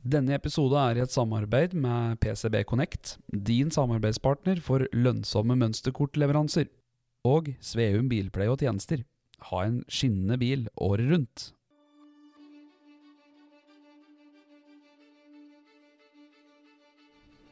Denne episode er i et samarbeid med PCB Connect, din samarbeidspartner for lønnsomme mønsterkortleveranser, og Sveum bilpleie og tjenester. Ha en skinnende bil året rundt.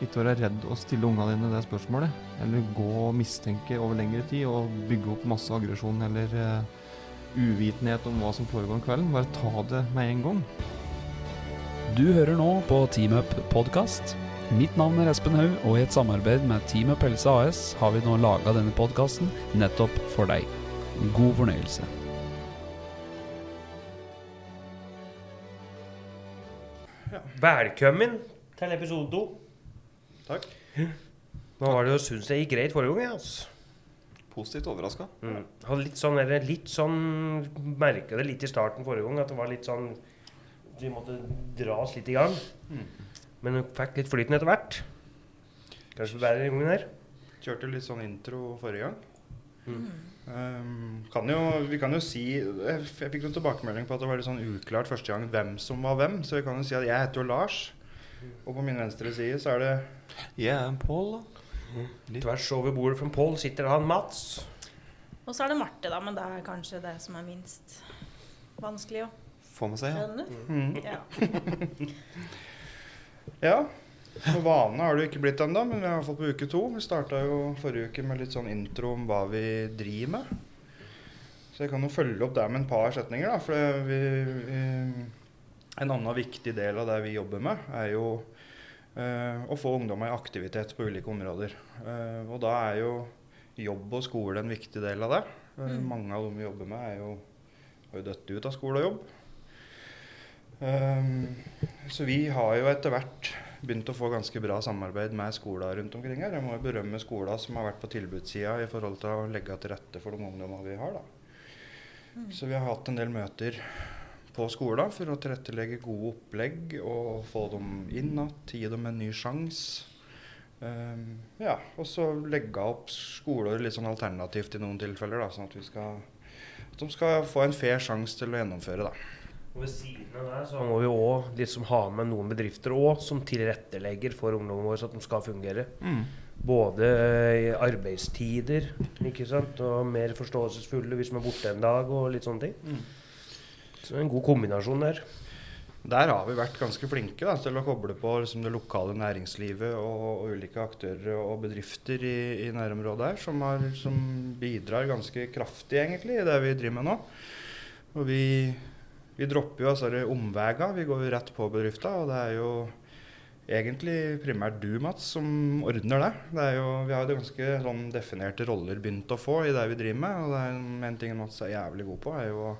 Ikke være redd å stille ungene dine det spørsmålet. Eller gå og mistenke over lengre tid og bygge opp masse aggresjon eller uh, uvitenhet om hva som foregår om kvelden. Bare ta det med en gang. Du hører nå på Team Up podkast. Mitt navn er Espen Haug, og i et samarbeid med Team Up Helse AS har vi nå laga denne podkasten nettopp for deg. God fornøyelse. Velkommen til episode to. Takk. Nå var det jo syns jeg gikk greit forrige gang. altså. Positivt overraska. Mm. Hadde litt sånn, eller litt sånn Merka det litt i starten forrige gang, at det var litt sånn Vi måtte dras litt i gang. Men du fikk litt flyten etter hvert. Kanskje bedre denne gangen her. Kjørte litt sånn intro forrige gang. Mm. Um, kan jo, vi kan jo si Jeg, jeg fikk noen tilbakemelding på at det var litt sånn uklart første gang hvem som var hvem. Så vi kan jo si at jeg heter jo Lars. Og på min venstre side så er det Jeg er Pål, da. Litt. Tvers over bordet fra Pål sitter han Mats. Og så er det Marte, da, men det er kanskje det som er minst vanskelig å Få med seg, ja. skjønne. mm. Ja. Ja. Og vane har det jo ikke blitt ennå, men vi er i hvert fall på uke to. Vi starta jo forrige uke med litt sånn intro om hva vi driver med. Så jeg kan jo følge opp der med en par setninger, da. For det vi, vi, en annen viktig del av det vi jobber med, er jo eh, å få ungdommer i aktivitet på ulike områder. Eh, og da er jo jobb og skole en viktig del av det. Eh, Mm. Mange av dem vi jobber med, er jo, har jo dødd ut av skole og jobb. Um, så vi har jo etter hvert begynt å få ganske bra samarbeid med skoler rundt omkring her. Jeg må jo berømme skoler som har vært på tilbudssida i forhold til å legge til rette for de ungdommene vi har. da. Så vi har hatt en del møter på skolen for å tilrettelegge gode opplegg og få dem inn igjen, gi dem en ny sjanse. Um, ja, og så legge opp skoler litt sånn alternativt i noen tilfeller, da, sånn at, vi skal, at de skal få en fair sjanse til å gjennomføre. da. Og ved siden av det så må vi òg liksom ha med noen bedrifter også, som tilrettelegger for ungdommen vår så at de skal fungere. Både i arbeidstider ikke sant? og mer forståelsesfulle hvis de er borte en dag og litt sånne ting. Mm. Så en god kombinasjon der. Der har vi vært ganske flinke da, til å koble på liksom, det lokale næringslivet og, og ulike aktører og bedrifter i, i nærområdet her, som, har, som bidrar ganske kraftig egentlig i det vi driver med nå. Og vi, vi dropper jo altså omveier. Vi går jo rett på bedrifta, og det er jo egentlig primært du, Mats, som ordner det. det jo, vi har jo ganske sånn definerte roller begynt å få i det vi driver med. Og det er en ting Mats er jævlig god på, er jo å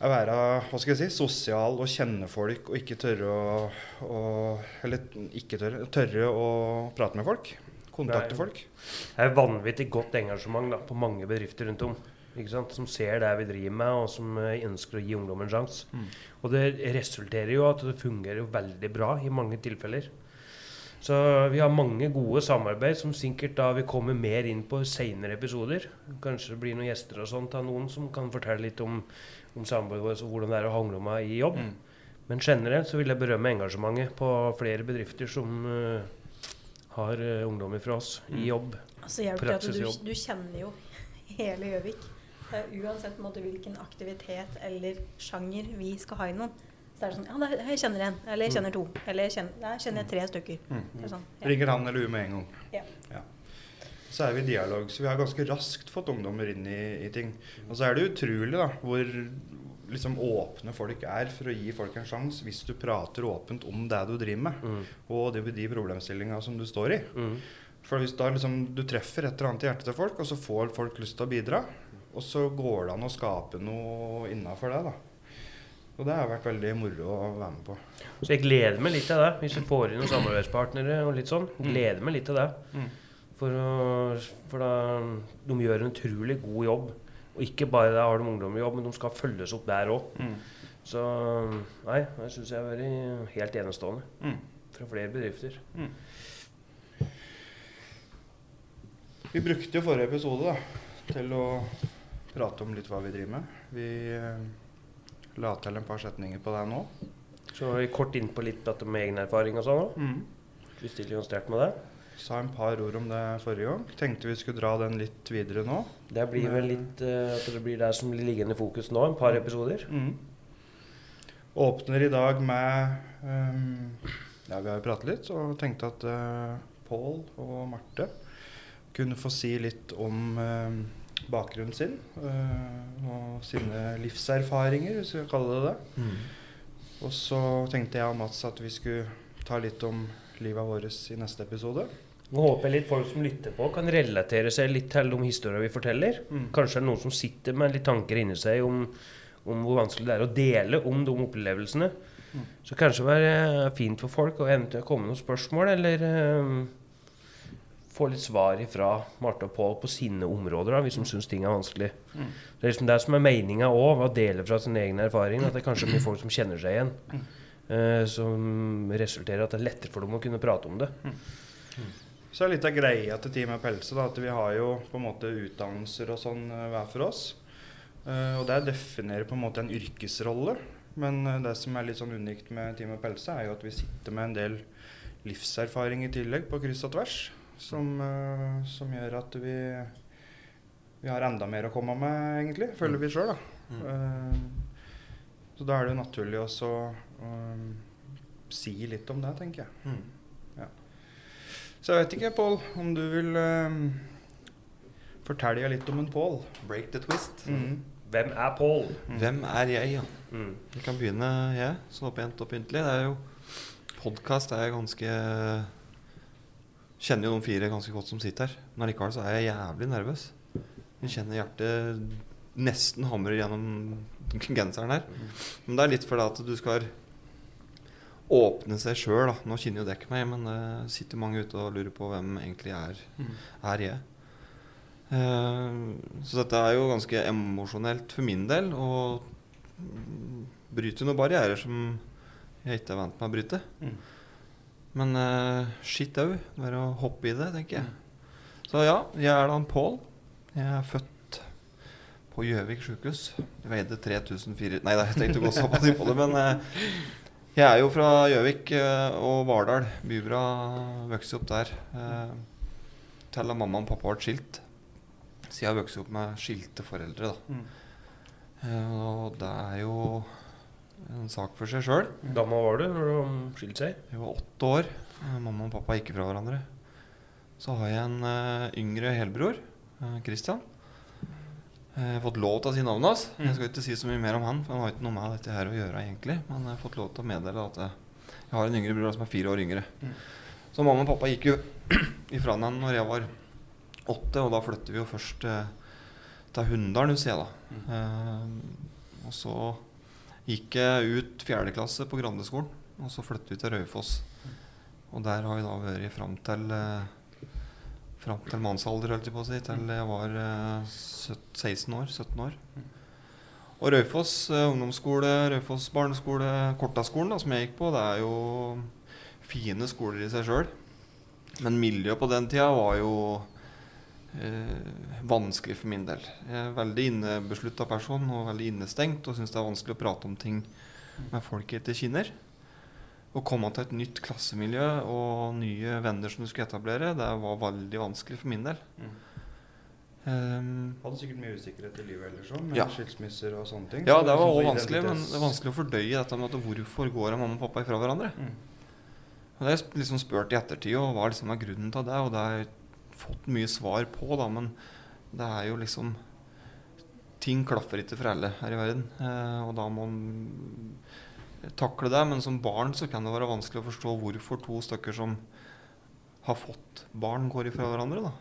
være hva skal jeg si, sosial og kjenne folk og ikke tørre å, å Eller ikke tørre, tørre å prate med folk. Kontakte Nei. folk. Det er vanvittig godt engasjement da, på mange bedrifter rundt om. Ikke sant? Som ser det vi driver med, og som eh, ønsker å gi ungdom en sjanse. Mm. Og det resulterer jo at det fungerer jo veldig bra i mange tilfeller. Så vi har mange gode samarbeid som sikkert da vil komme mer inn på senere episoder. Kanskje det blir noen gjester og sånt av noen som kan fortelle litt om, om samarbeidet vår og hvordan det er å ha ungdommer i jobb. Mm. Men generelt så vil jeg berømme engasjementet på flere bedrifter som uh, har uh, ungdommer fra oss Mm. i jobb. Altså, Praksisjobb. du, du kjenner jo hele Gjøvik. Uansett måte, hvilken aktivitet eller sjanger vi skal ha i noen. Så er det sånn Ja, det, jeg kjenner en. Eller jeg kjenner to. Eller jeg kjenner, der kjenner jeg tre stykker. Mm. Sånn, ja. Ringer han eller hun med en gang. Ja. Så er vi i dialog. Så vi har ganske raskt fått ungdommer inn i, i ting. Og så er det utrolig da, hvor liksom åpne folk er for å gi folk en sjanse hvis du prater åpent om det du driver med, Mm. og det, de problemstillingene som du står i. Mm. For hvis da liksom du treffer et eller annet i hjertet til folk, og så får folk lyst til å bidra, og så går det an å skape noe innafor det, da. Og det har vært veldig moro å være med på. Så jeg gleder meg litt til det, hvis vi får inn noen samarbeidspartnere og litt sånn. Gleder meg litt til det. Mm. For, å, for da, de gjør en utrolig god jobb. Og ikke bare har de ungdommer i jobb, men de skal følges opp der òg. Mm. Så nei, det syns jeg har vært helt enestående. Mm. Fra flere bedrifter. Vi brukte jo forrige episode da, til å prate om litt hva vi driver med. Vi eh, la til en par setninger på deg nå. Så vi kort inn på litt med egen erfaring og sånn òg. Mm. Vi stiller jo sterkt med det. Sa en par ord om det forrige gang. Tenkte vi skulle dra den litt videre nå. Det blir vel litt uh, at det blir der som blir liggende fokus nå, en par episoder. Mm. Åpner i dag med um, Ja, vi har jo pratet litt, og tenkte at uh, Pål og Marte kunne få si litt om ehm, bakgrunnen sin Uh, og sine livserfaringer, hvis vi skal kalle det det. Og så tenkte jeg og Mats at vi skulle ta litt om livet vårt i neste episode. Nå håper jeg litt folk som lytter på, kan relatere seg litt til de historiene vi forteller. Mm. Kanskje er det noen som sitter med litt tanker inni seg om, om hvor vanskelig det er å dele om de opplevelsene. Mm. Så kanskje det være fint for folk å eventuelt komme med noen spørsmål, eller eh, få litt svar fra Marte og Pål på sine områder, da, hvis de syns ting er vanskelig. Mm. Det er liksom det som er meninga òg, å dele fra sin egen erfaring. At det er kanskje er mye folk som kjenner seg igjen. eh, som resulterer i at det er lettere for dem å kunne prate om det. Så er litt av greia til Team Pelse da, at vi har jo på en måte utdannelser og sånn eh, hver for oss. Uh, og det definerer på en måte en yrkesrolle. Men eh, det som er litt sånn unikt med Team Pelse, er jo at vi sitter med en del livserfaring i tillegg på kryss og tvers. Som, uh, som gjør at vi, vi har enda mer å komme med, egentlig, føler vi sjøl. Uh, så da er det jo naturlig også å si litt om det, tenker jeg. Så jeg vet ikke, Pål, om du vil eh, fortelle litt om en Pål. Break the twist. Mm. Hvem er Pål? Hvem er jeg, ja? Mm. Vi kan begynne, jeg, så pent og pyntelig. Det er jo Podkast er jeg ganske Kjenner jo de fire ganske godt som sitter her. Men allikevel så er jeg jævlig nervøs. Jeg kjenner hjertet nesten hamrer gjennom genseren her. Men det er litt fordi at du skal åpne seg sjøl. Nå kjenner jo dere meg, men det sitter mange ute og lurer på hvem egentlig er, er jeg. Uh, så dette er jo ganske emosjonelt for min del. Og mm, bryter noen barrierer som jeg ikke er vant med å bryte. Mm. Men uh, skitt au. Bare å hoppe i det, tenker jeg. Så ja, jeg er da en Pål. Jeg er født på Gjøvik sjukehus. Veide 3004 Nei, jeg tenkte å gå såpass inn på det, men eh, jeg er jo fra Gjøvik eh, og Vardal. Bybra. Vokste opp der. Uh, til da mamma og pappa ble skilt. Så jeg har vokst opp med skilte foreldre, da. Mm. Eh, og det er jo en sak for seg sjøl. Gammel var du når de skilte seg? Jeg var åtte år. Eh, Mamma og pappa gikk fra hverandre. Så har jeg en eh, yngre helbror, eh, Christian. Eh, Jeg har fått lov til å si navnet hans. Jeg skal ikke si så mye mer om han, for han har ikke noe med dette her å gjøre egentlig. Men jeg har fått lov til å meddele at jeg, har en yngre bror som er fire år yngre. Mm. Så mamma og pappa gikk jo ifra hverandre når jeg var åtte, og da flyttet vi jo først eh, til Hunndalen, husker jeg da. Eh, og så gikk jeg ut fjerde klasse på Grandeskolen, og så flyttet vi til Raufoss. Og der har vi da vært fram til eh, Fram til mannsalder, holdt jeg på å si, til jeg var eh, 16 år. 17 år. Og Raufoss eh, ungdomsskole, Raufoss barneskole, Kortaskolen, da, som jeg gikk på, det er jo fine skoler i seg sjøl. Men miljøet på den tida var jo eh, vanskelig for min del. Jeg er veldig innebeslutta person og veldig innestengt og syns det er vanskelig å prate om ting med folk ikke kjenner. Å komme til et nytt klassemiljø og nye venner som du skulle etablere, det var veldig vanskelig for min del. Mm. Um, Hadde sikkert mye usikkerhet i livet ellers òg, med Ja. skilsmisser og sånne ting. ja, det var òg også vanskelig, men det er vanskelig å fordøye dette med at hvorfor går mamma og pappa ifra hverandre. Mm. Og det jeg liksom spurt i ettertid, og hva liksom er grunnen til det? Og det har jeg fått mye svar på, da, men det er jo liksom Ting klaffer ikke for alle her i verden, eh, og da må man takle det. Men som barn så kan det være vanskelig å forstå hvorfor to stykker som har fått barn, går ifra hverandre. da.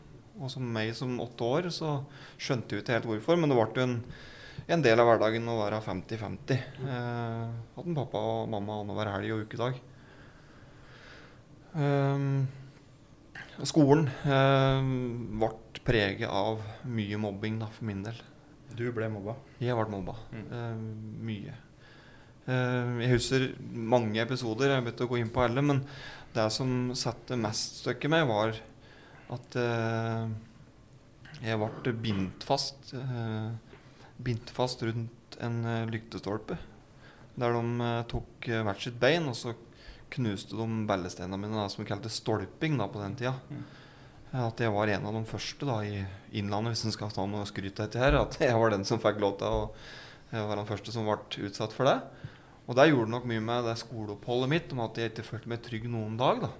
Og som meg som åtte år, så skjønte jeg ikke helt hvorfor, men det ble en en del av hverdagen å være 50-50. Eh, hadde en pappa og mamma annenhver helg og ukedag. Eh, skolen eh, ble preget av mye mobbing da, for min del. Du ble mobba. Jeg ble mobba. Mm. Eh, mye. Eh, jeg husker mange episoder, jeg vet å gå inn på alle, men det som satte mest støkket meg, var at eh, jeg ble bindt fast. Eh, bindt fast rundt en lyktestolpe. Der de tok hvert sitt bein, og så knuste de ballesteinene mine, da, som vi kalte stolping da, på den tida. Mm. At jeg var en av de første da, i Innlandet, hvis en skal ta noe skryt av dette her. At jeg var den som fikk lov til å var den første som ble utsatt for det. Og der gjorde det nok mye med det skoleoppholdet mitt, om at jeg ikke følte meg trygg noen dag. da.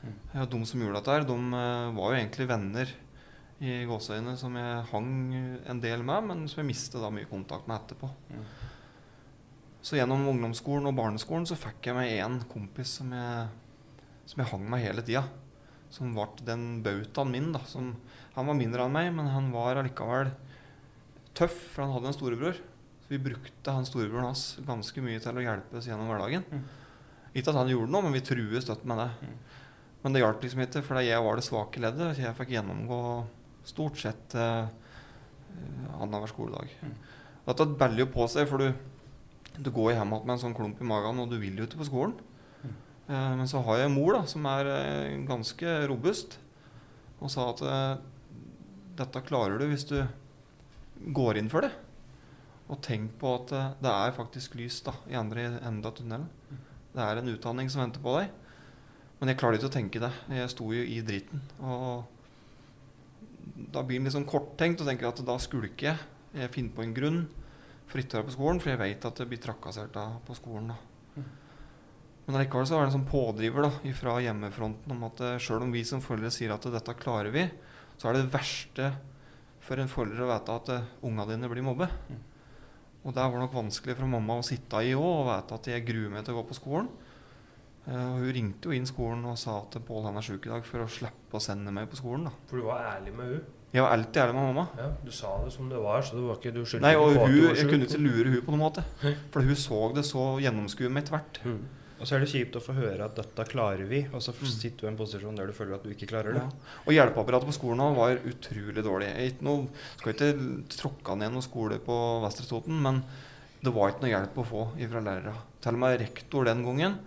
Mm. Ja, de som gjorde dette, her, de eh, var jo egentlig venner i gåseøyne som jeg hang en del med, men som jeg mistet da mye kontakt med etterpå. Mm. Så gjennom ungdomsskolen og barneskolen så fikk jeg meg en kompis som jeg, som jeg hang med hele tida. Som ble den bautaen min. da. Som, han var mindre enn meg, men han var allikevel tøff, for han hadde en storebror. Vi brukte han storebroren hans ganske mye til å hjelpe oss gjennom hverdagen. Mm. Ikke at han gjorde noe, men vi truet støtt med det. Mm. Men det hjalp liksom ikke, for jeg var det svake leddet. Jeg fikk gjennomgå stort sett eh, annenhver skoledag. Mm. Det baller jo på seg, for du, du går hjem igjen med en sånn klump i magen, og du vil jo ikke på skolen. Mm. Eh, men så har jeg en mor da, som er eh, ganske robust, og sa at eh, dette klarer du hvis du går inn for det. Og tenk på at eh, det er faktisk lys da, i andre enden av tunnelen. Det er en utdanning som venter på deg. Men jeg klarte ikke å tenke det. Jeg sto jo i dritten. Og da blir en litt sånn korttenkt og tenker at da skulker jeg. Jeg finner på en grunn for ikke å være på skolen, for jeg vet at jeg blir trakassert da på skolen. da. Men allikevel så er det en sånn pådriver da, fra hjemmefronten om at sjøl om vi som foreldre sier at dette klarer vi, så er det verste for en forelder å vite at uh, unga dine blir mobbet. Og det var nok vanskelig for mamma å sitte i òg og vite at jeg gruer meg til å gå på skolen. Uh, hun ringte jo inn skolen og sa at Pål han er sjuk i dag, for å slippe å sende meg på skolen. da. For du var ærlig med hun. Jeg var alltid ærlig med mamma. Ja, Du sa det som det var, så det var ikke, du skyldte ikke på at du var Jeg kunne ikke lure hun på noen måte. For hun så det så gjennomskuet med tvert. Mm. Og så er det kjipt å få høre at dette klarer vi, og så Mm. sitter du i en posisjon der du føler at du ikke klarer det. Ja. Og hjelpeapparatet på skolen var utrolig dårlig. Jeg ikke noe, skal ikke tråkke ned noen skole på Vestre Toten, men det var ikke noe hjelp å få fra lærere. Til og med rektor den gangen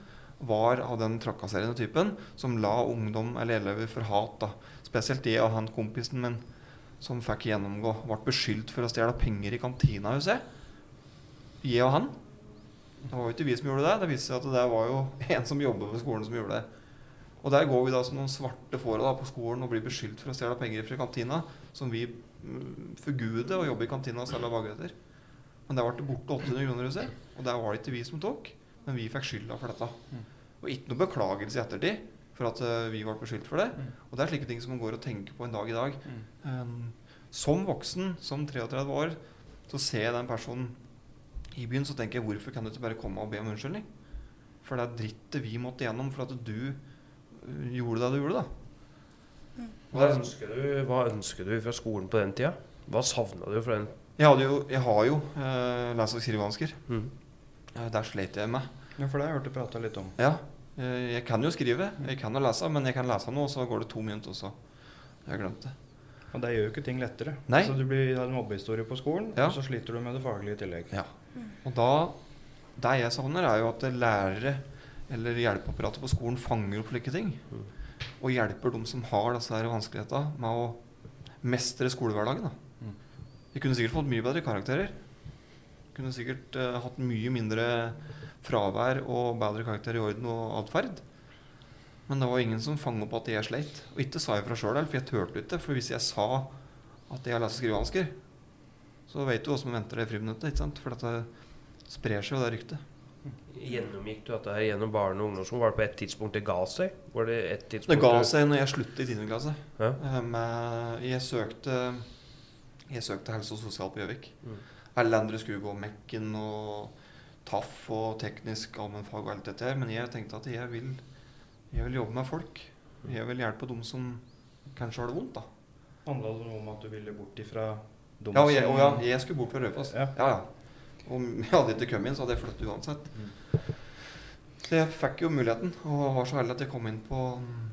var av den trakasserende typen som la ungdom eller elever for hat. da. Spesielt jeg og han kompisen min som fikk gjennomgå, ble beskyldt for å stjele penger i kantina, husker jeg. Jeg og han. Det var jo ikke vi som gjorde det. Det viste seg at det var jo en som jobber ved skolen som gjorde det. Og der går vi da som noen svarte får på skolen og blir beskyldt for å stjele penger fra kantina, som vi mm, forguder å jobbe i kantina og selge bagetter. Men der ble det borte 800 kroner, jeg. Og der var det ikke vi som tok, men vi fikk skylda for dette. Mm. Og ikke noe beklagelse i ettertid for at eh, vi ble beskyldt for det. Mm. Og det er slike ting som man går og tenker på en dag i dag. Um, som voksen, som 33 år, så ser jeg den personen i byen, så tenker jeg hvorfor kan du ikke bare komme og be om unnskyldning? For det er drittet vi måtte gjennom for at du uh, gjorde det du gjorde, da. Og Hva er- ønsker, du, hva ønsker du fra skolen på den tida? Hva savna du fra den? jeg, hadde jo, jeg har jo eh, lese- og skrivevansker. Mm. Eh, der slet jeg med. Ja, for det har jeg hørt du prata litt om. Ja, eh, jeg kan jo skrive, jeg kan jo lese, men jeg kan lese noe, og så går det to minutter, og så har jeg glemt det. Og det gjør jo ikke ting lettere. Nei. Altså, du blir, har en mobbehistorie på skolen, Ja. og så sliter du med det faglige i tillegg. Ja. Og da Det jeg savner, er jo at lærere eller hjelpeapparatet på skolen fanger opp slike ting. Og hjelper de som har disse vanskelighetene, med å mestre skolehverdagen. da. Vi kunne sikkert fått mye bedre karakterer. Kunne sikkert uh, hatt mye mindre fravær og bedre karakter i orden og atferd. Men det var ingen som fanget opp at jeg sleit. Og ikke sa jeg fra sjøl, for jeg turte ikke. For hvis jeg sa at jeg har leser skrivevansker, så vet du hva som venter deg i friminuttet. ikke sant? For dette sprer seg jo, det ryktet. Gjennomgikk du dette her gjennom barne- og ungdomsskolen? Var det på et tidspunkt det ga seg? Var det et Det ga seg når jeg sluttet i 10. klasse. Ja. Eh, med- Jeg søkte Jeg søkte helse og sosial på Gjøvik. Mm. Alle andre skulle gå Mekken og TAF og teknisk allmennfag og alt dette her, men jeg tenkte at jeg vil, jeg vil jobbe med folk. Jeg vil hjelpe dem som kanskje har det vondt. da. Handla det noe om at du ville bort ifra de Ja, og jeg, og ja, jeg skulle bort fra Raufoss. Ja. Ja, ja. Om jeg hadde ikke kommet inn, så hadde jeg flyttet uansett. Så jeg fikk jo muligheten, og var så heldig at jeg kom inn på mm,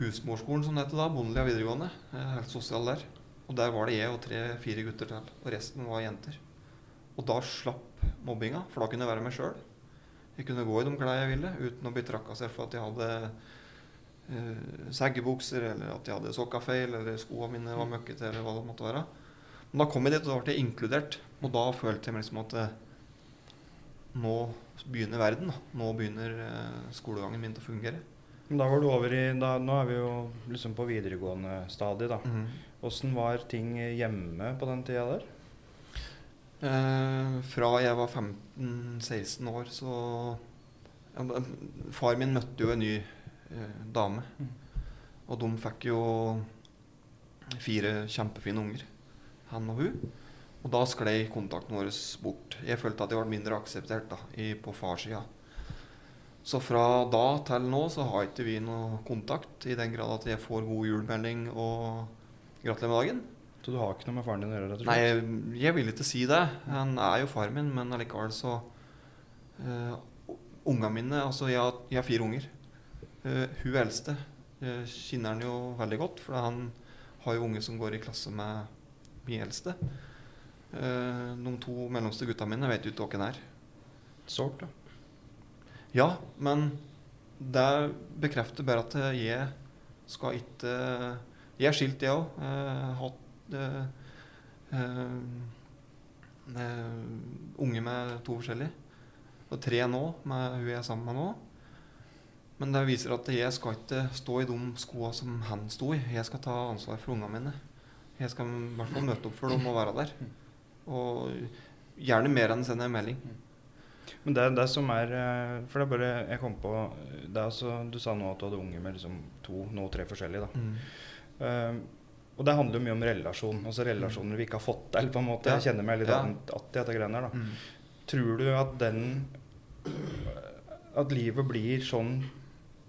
husmorskolen, som det heter da. Bondelia videregående. Er Helt sosial der. Og der var det jeg og tre-fire gutter til. Og resten var jenter. Og da slapp mobbinga, for da kunne jeg være meg sjøl. Jeg kunne gå i de klærne jeg ville, uten å bli trakassert for at jeg hadde uh, seggebukser, eller at jeg hadde sokka feil, eller skoene mine var møkkete, eller hva det måtte være. Men da kom jeg dit, og da ble jeg inkludert. Og da følte jeg meg liksom at eh, nå begynner verden. Da. Nå begynner eh, skolegangen min til å fungere. Da var du over i da, Nå er vi jo liksom på videregående stadiet, da. Åssen mm. var ting hjemme på den tida der? Eh, fra jeg var 15-16 år, så ja, Far min møtte jo en ny eh, dame. Og de fikk jo fire kjempefine unger, han og hun. Og da sklei kontakten vår bort. Jeg følte at jeg ble mindre akseptert da, i, på farssida. Så fra da til nå så har ikke vi noe kontakt, i den grad at jeg får god julemelding og gratulerer med dagen. Så du har ikke noe med faren din å gjøre? rett og Nei, slett? jeg, jeg vil ikke si det. Han er jo far min, men allikevel så uh, Ungene mine Altså, jeg, har- jeg har fire unger. Uh, hun eldste uh, kjenner han jo veldig godt, for han har jo unge som går i klasse med min eldste. Eh, de to mellomste gutta mine vet jo ikke hvem er. Sårt, da. Ja, men det bekrefter bare at jeg skal ikke Jeg er skilt, jeg òg. Hatt eh, eh, unge med to forskjellige. Og tre nå, med hun jeg er sammen med nå. Men det viser at jeg skal ikke stå i de skoene som han sto i. Jeg skal ta ansvar for ungene mine. Jeg skal i hvert fall møte opp for dem og være der. Og gjerne mer enn sende en melding. Men det, det som er eh, For det er bare Jeg kom på det altså, Du sa nå at du hadde unge med liksom to, nå tre forskjellige. da Mm. Eh, og det handler jo mye om relasjon. Altså relasjoner vi ikke har fått til. på en måte. Jeg kjenner meg litt Ja. att i dette greiene her. da Mm. Tror du at den At livet blir sånn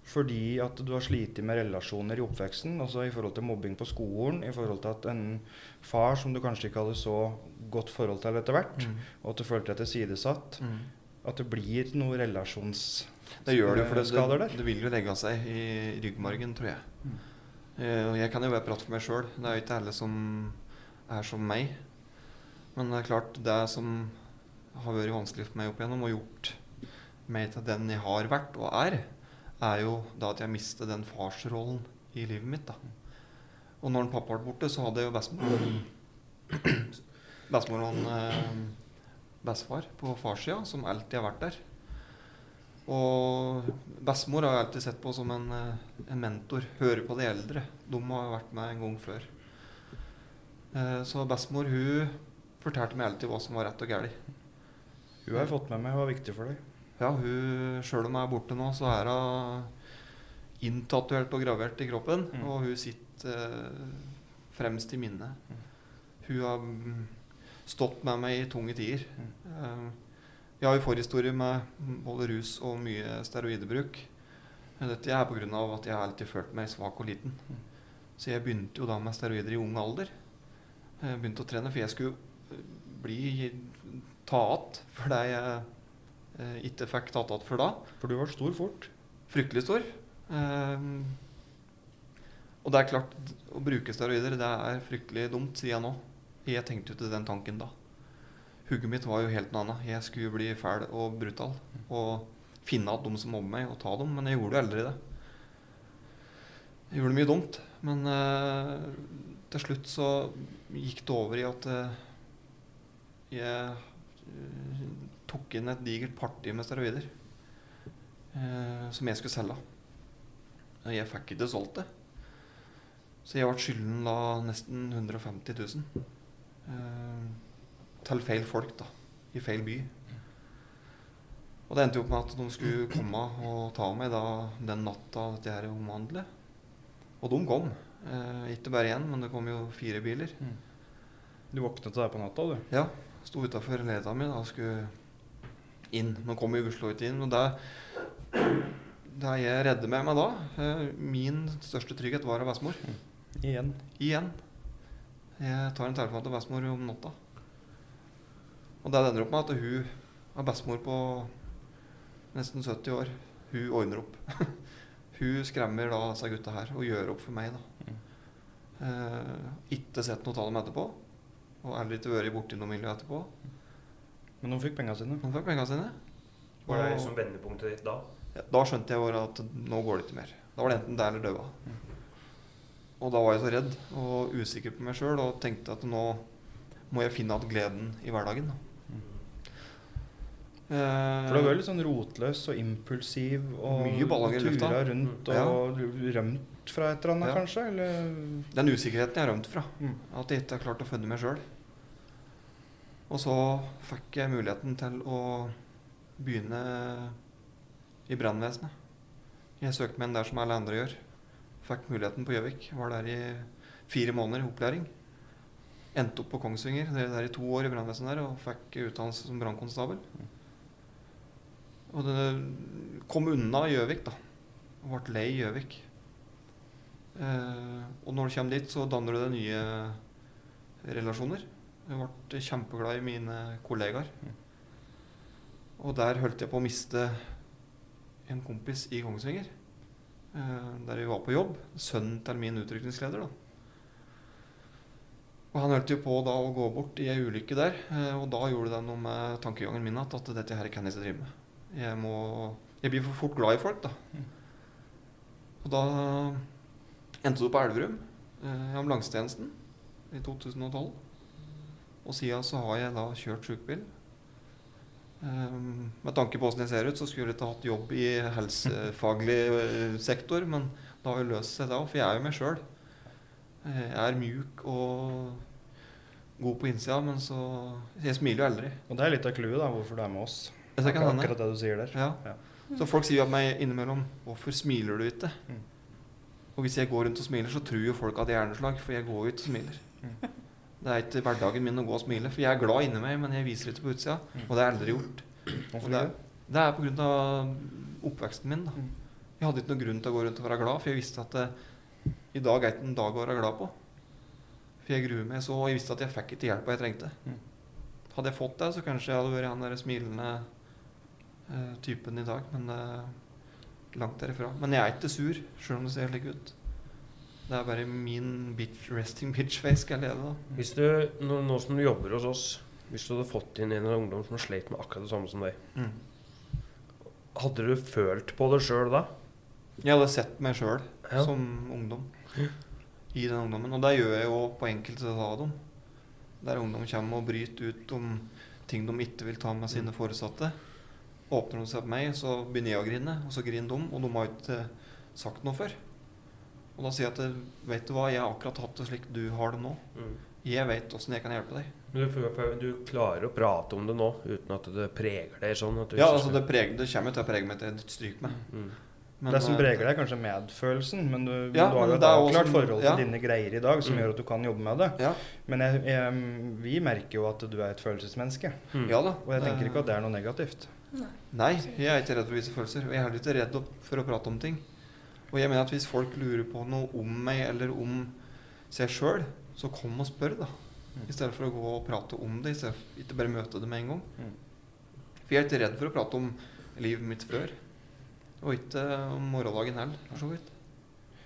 fordi at du har slitt med relasjoner i oppveksten? Altså i forhold til mobbing på skolen, i forhold til at en far som du kanskje ikke hadde så godt forhold til etter hvert, Mm. og at du følte deg tilsidesatt, Mm. at det blir noe relasjons... Det gjør det, for det, Skader det, der? det vil jo legge seg i ryggmargen, tror jeg. Eh, og jeg kan jo bare prate for meg sjøl. Det er jo ikke alle som er som meg. Men det er klart, det som har vært vanskelig for meg opp igjennom, og gjort meg til den jeg har vært og er, er jo da at jeg mistet den farsrollen i livet mitt. da. Og når en pappa ble borte, så hadde jeg jo bestemor og eh, bestefar på farssida, som alltid har vært der. Og bestemor har jeg alltid sett på som en, eh, en mentor. Høre på de eldre. De har vært med en gang før. Eh, Så bestemor hun fortalte meg alltid hva som var rett og galt. Hun har jeg fått med meg Hun var viktig for deg. Ja, hun, Sjøl om hun er borte nå, så er hun inntatuert og gravert i kroppen. Mm. Og hun sitter eh, fremst i minnet. Hun har mm, stått med meg i tunge tider. Eh, jeg har jo forhistorie med både rus og mye steroidebruk. Men Dette er pga. at jeg alltid følt meg svak og liten. Så jeg begynte jo da med steroider i ung alder. Jeg begynte å trene, for jeg skulle eh, bli ta att det jeg eh, ikke fikk tatt igjen før da. For du var stor fort. Fryktelig stor. Ehm, og det er klart, å bruke steroider det er fryktelig dumt, sier jeg nå. Jeg tenkte jo til den tanken da. Hugget mitt var jo helt noe annet. Jeg skulle bli fæl og brutal. Og finne igjen de som mobber meg, og ta dem. Men jeg gjorde jo aldri det. Jeg gjorde mye dumt. Men eh, til slutt så gikk det over i at eh, jeg eh, tok inn et digert party med steroider eh, som jeg skulle selge. Og Jeg fikk ikke solgt det. Så jeg ble skylden da nesten 150 000. Eh, til feil folk, da. I feil by. Og det endte jo opp med at de skulle komme og ta meg da den natta dette her omhandlet. Og de kom. Eh, ikke bare én, men det kom jo fire biler. Du våknet deg på natta, du. Ja. Sto utafor leiligheta mi og skulle inn. Nå kommer jo gudskjelov inn. Og det, det jeg redde meg da eh, Min største trygghet var av bestemor. Igjen. Igjen. Jeg tar en telefon til bestemor om natta. Og det ender opp med at hun er bestemor på nesten 70 år. Hun ordner opp. hun skremmer da disse gutta her og gjør opp for meg. da. Eh, ikke sett noe av dem etterpå. Og heller ikke vært borti noe miljø etterpå. Men hun fikk pengene sine. Hun fikk pengene sine. Var det liksom vendepunktet ditt da? Ja, da skjønte jeg bare at nå går det ikke mer. Da var det enten deg eller daua. Og da var jeg så redd og usikker på meg sjøl og tenkte at nå må jeg finne igjen gleden i hverdagen. da. Eh, For du var litt sånn rotløs og impulsiv og Mye baller i lufta. tura rundt Ja. og rømt fra et eller annet, Ja. kanskje? Eller Den usikkerheten jeg har rømt fra. Mm. At jeg ikke har klart å funne meg sjøl. Og så fikk jeg muligheten til å begynne i brannvesenet. Jeg søkte meg inn der som alle andre gjør. Fikk muligheten på Gjøvik. Var der i fire måneder i opplæring. Endte opp på Kongsvinger, det der i to år i brannvesenet der, og fikk utdannelse som brannkonstabel. Og det kom unna Gjøvik, da. Og ble lei Gjøvik. Eh, og når du kommer dit, så danner du deg nye relasjoner. Jeg ble kjempeglad i mine kollegaer. Og der holdt jeg på å miste en kompis i Kongsvinger. Eh, der vi var på jobb. Sønnen til min utrykningsleder. da. Og han holdt jo på da å gå bort i ei ulykke der. eh, og da gjorde det noe med tankegangen min at, dette her kan jeg ikke drive med. Jeg må Jeg blir for fort glad i folk, da. Og da endte det på Elverum, eh, i ambulansetjenesten, i 2012. Og siden så har jeg da kjørt sykebil. Um, med tanke på hvordan jeg ser ut, så skulle jeg ikke hatt jobb i helsefaglig eh, sektor, men det har jo løst seg da, for jeg er jo meg sjøl. Jeg er mjuk og god på innsida, men så Jeg smiler jo aldri. Og det er litt av clouet, da, hvorfor du er med oss. Det er. Akkurat det du sier der. Ja. Ja. Så folk sier jo meg innimellom 'Hvorfor smiler du ikke?' Mm. Og hvis jeg går rundt og smiler, så tror jo folk at jeg er hjerneslag, for jeg går ikke og smiler. Mm. Det er ikke hverdagen min å gå og smile, for jeg er glad inni meg, men jeg viser det ikke på utsida. Mm. Og det har jeg aldri gjort. Og det, det? er- av oppveksten min. da. Mm. Jeg hadde ikke noen grunn til å gå rundt og være glad, for jeg visste at det, i dag er ikke en dag å være glad på. For jeg gruer meg så, og jeg visste at jeg fikk ikke hjelpa jeg trengte. Mm. Hadde jeg fått det, så kanskje jeg hadde vært han der smilende uh, typen i dag. Men er langt derifra. Men jeg er ikke sur, sjøl om det ser slik ut. Det er bare min bitch, resting bitch face skal jeg lede, da. Hvis du, nå, nå som du jobber hos oss, hvis du hadde fått inn en ungdom som slet med akkurat det samme som deg, Mm. hadde du følt på det sjøl da? Jeg hadde sett meg sjøl Ja. som ungdom i den ungdommen. Og det gjør jeg jo på enkelte av dem. Der ungdom kommer og bryter ut om ting de ikke vil ta med sine foresatte. Åpner de seg på meg, så begynner jeg å grine, og så griner de. Og de har ikke sagt noe før. Og da sier jeg at vet du hva, jeg har akkurat hatt det slik du har det nå. Mm. Jeg vet åssen jeg kan hjelpe deg. Men du, klarer å prate om det nå uten at det preger deg sånn? At du Ja, altså det, preger, det kommer jo til å prege meg til et stryk med. Mm. Men, det som eh, preger deg, er kanskje medfølelsen, men du, Ja, du har jo et er avklart forhold til ja. dine greier i dag som Mm. gjør at du kan jobbe med det. Ja, Men jeg, jeg, vi merker jo at du er et følelsesmenneske, Mm. ja da. og jeg tenker ikke at det er noe negativt. Nei, jeg er ikke redd for å vise følelser. Og jeg er heller ikke redd for å prate om ting. Og jeg mener at hvis folk lurer på noe om meg eller om seg sjøl, så kom og spør, da. Mm. I stedet for å gå og prate om det, i stedet for ikke bare møte det med en gang. Mm. For jeg er ikke redd for å prate om livet mitt før. Og ikke om morgendagen heller, for så vidt.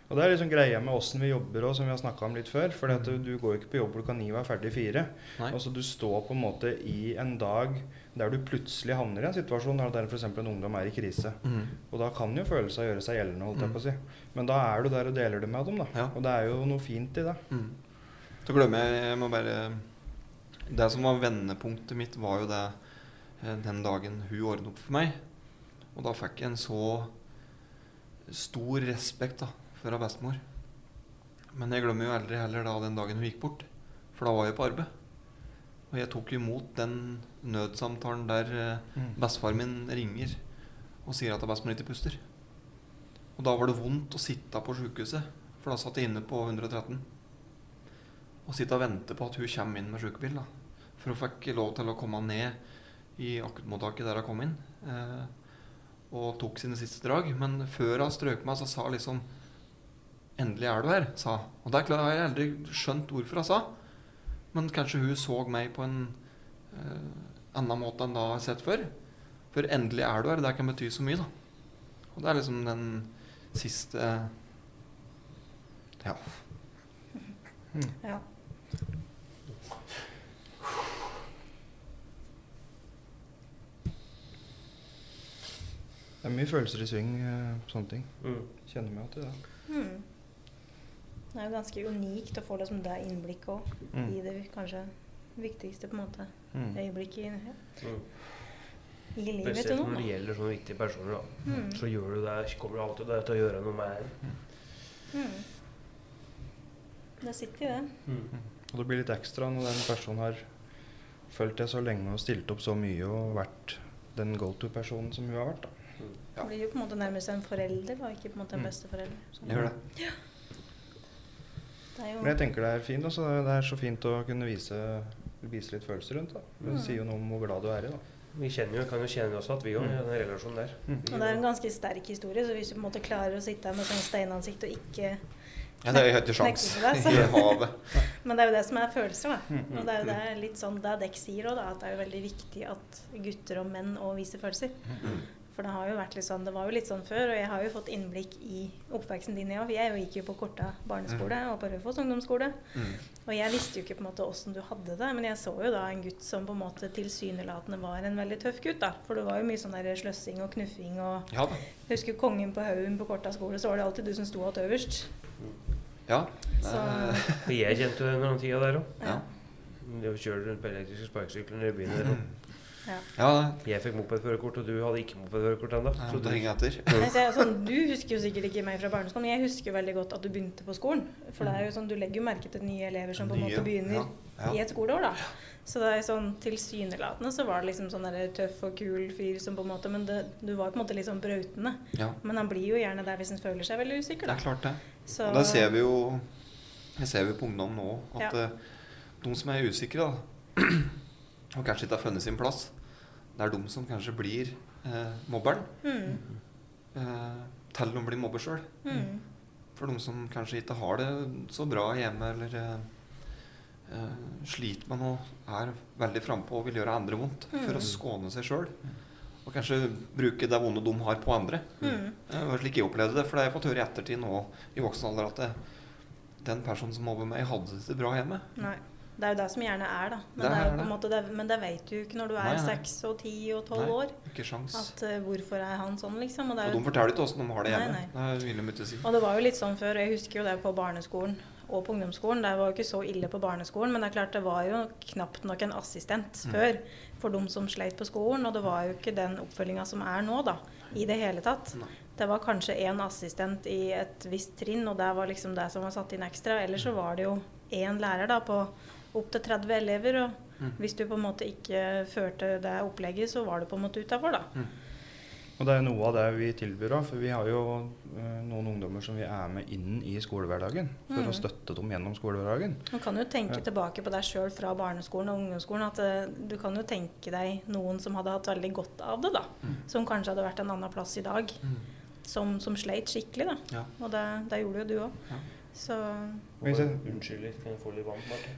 Og det er liksom greia med åssen vi jobber òg, som vi har snakka om litt før. For du, du går jo ikke på jobb klokka ni og er ferdig fire. Nei. Altså Du står på en måte i en dag der du plutselig havner i en situasjon der f.eks. en ungdom er i krise. Mm. Og da kan jo følelser gjøre seg gjeldende, holdt jeg Mm. på å si. Men da er du der og deler det med dem, da. Ja. Og det er jo noe fint i det. Mm. Så glemmer jeg Jeg må bare Det som var vendepunktet mitt, var jo det eh, den dagen hun ordnet opp for meg. Og da fikk jeg en så stor respekt da av bestemor. Men jeg glemmer jo aldri heller da den dagen hun gikk bort. For da var jeg på arbeid. Og jeg tok imot den nødsamtalen der eh, Mm. bestefar min ringer og sier at bestemor ikke puster. Og da var det vondt å sitte på sjukehuset, for da satt jeg inne på 113. Og sitte og vente på at hun kommer inn med sjukebil. da. For hun fikk lov til å komme ned i akuttmottaket der hun kom inn. Eh, og tok sine siste drag. Men før hun strøk meg, så sa hun liksom 'Endelig er du her', sa. Og det er klart, jeg har aldri skjønt hvorfor hun sa. men kanskje hun så meg på en uh, annen måte enn da jeg har sett før. For endelig er du her. Det kan bety så mye, da. Og det er liksom den siste Ja. Ja. Det er mye følelser i sving, eh, sånne ting. Mm. Kjenner meg til det. Mm. Det er jo ganske unikt å få liksom det innblikket òg, Mm. i det kanskje viktigste på en måte Mm. øyeblikket i, Mm. i livet til Spesielt når det gjelder sånne viktige personer. da. Mm. Så gjør du det, kommer du alltid det til å gjøre noe med det. Mm. Det sitter jo det. Og det blir litt ekstra når den personen har fulgt deg så lenge og stilt opp så mye og vært den go to-personen som hun har vært. da. Ja. Det blir jo på en måte nærmest en forelder, da, ikke på en måte en Mm. besteforelder. Sånn. Det gjør det. det jo Men jeg tenker det er fint. Også. Det er så fint å kunne vise, vise litt følelser rundt. da. Det Mm. sier jo noe om hvor glad du er i. da. Vi kjenner jo, kan jo kjenne oss at vi òg, i Mm. den relasjonen der. Mm. Og det er en ganske sterk historie, så hvis du på en måte klarer å sitte her med sånn steinansikt og ikke Ja, det er jo ikke sjans i havet. Men det er jo det som er følelser, da. Mm. Og det er jo det litt sånn det dekk sier òg, da, at det er jo veldig viktig at gutter og menn òg viser følelser. Mm. For det har jo vært litt sånn, det var jo litt sånn før, og jeg har jo fått innblikk i oppveksten din, ja. For jeg gikk jo på Korta barneskole og på Raufoss ungdomsskole. Mm. Og jeg visste jo ikke på en måte åssen du hadde det, men jeg så jo da en gutt som på en måte tilsynelatende var en veldig tøff gutt, da. For det var jo mye sånn der sløssing og knuffing og Ja. Jeg husker kongen på haugen på Korta skole, så var det alltid du som sto hatt øverst. Ja. Så jeg kjente jo den tida der òg. Ja. Det å kjøre rundt på elektriske sparkesykler i byen der. og ja. Ja, Jeg fikk mopedførerkort, og du hadde ikke mopedførerkort ennå. jeg, sånn, du husker jo sikkert ikke meg fra barneskolen, men jeg husker veldig godt at du begynte på skolen. For det er jo sånn, du legger jo merke til nye elever som på en måte begynner ja, ja. i et skoleår, da. Så det er sånn tilsynelatende så var det liksom sånn der tøff og kul fyr som på en måte Men det, du var på en måte litt sånn brautende. Ja, Men han blir jo gjerne der hvis han føler seg veldig usikker, det er klart det. Så, Og det ser vi jo Det ser vi på ungdom nå, at Ja. eh, de som er usikre, da, og kanskje ikke har funnet sin plass, det er de som kanskje blir eh, mobberen. mm, Eh, til de blir mobber sjøl. mm, For de som kanskje ikke har det så bra hjemme, eller eh, eh, sliter med noe, er veldig frampå og vil gjøre andre vondt for å Mm. skåne seg sjøl. Og kanskje bruke det vonde de har på andre. mm. Det var slik jeg opplevde det, for det har jeg fått høre i ettertid nå i voksen alder at det, den personen som mobber meg, hadde det ikke bra hjemme. Nei. Det er jo det som gjerne er, da. Men Det det, er det. måte, det, men det vet du ikke når du er Nei, nei. seks og ti og tolv Nei. år. Ikke sjans. At uh, hvorfor er han sånn, liksom. Og det Og de forteller ikke åssen de har det hjemme. nei. Det vil de ikke si. Og det var jo litt sånn før, jeg husker jo det på barneskolen og på ungdomsskolen. Det var jo ikke så ille på barneskolen, men det er klart det var jo knapt nok en assistent Mm. før for de som sleit på skolen. Og det var jo ikke den oppfølginga som er nå, da. I det hele tatt. Nei. Det var kanskje én assistent i et visst trinn, og det var liksom det som var satt inn ekstra. Ellers så var det jo én lærer da på opptil 30 elever. Og Mm. hvis du på en måte ikke førte det opplegget, så var du på en måte utafor, da. Og det er noe av det vi tilbyr òg, for vi har jo eh, noen ungdommer som vi er med inn i skolehverdagen for Mm. å støtte dem gjennom skolehverdagen. Man kan jo tenke Ja. tilbake på deg sjøl fra barneskolen og ungdomsskolen. At eh, du kan jo tenke deg noen som hadde hatt veldig godt av det, da. Mm. Som kanskje hadde vært en annen plass i dag. Mm. Som, som sleit skikkelig, da. Ja. Og det, det gjorde jo du òg. Ja. Så Unnskyld litt, kan jeg få litt vann? Martin?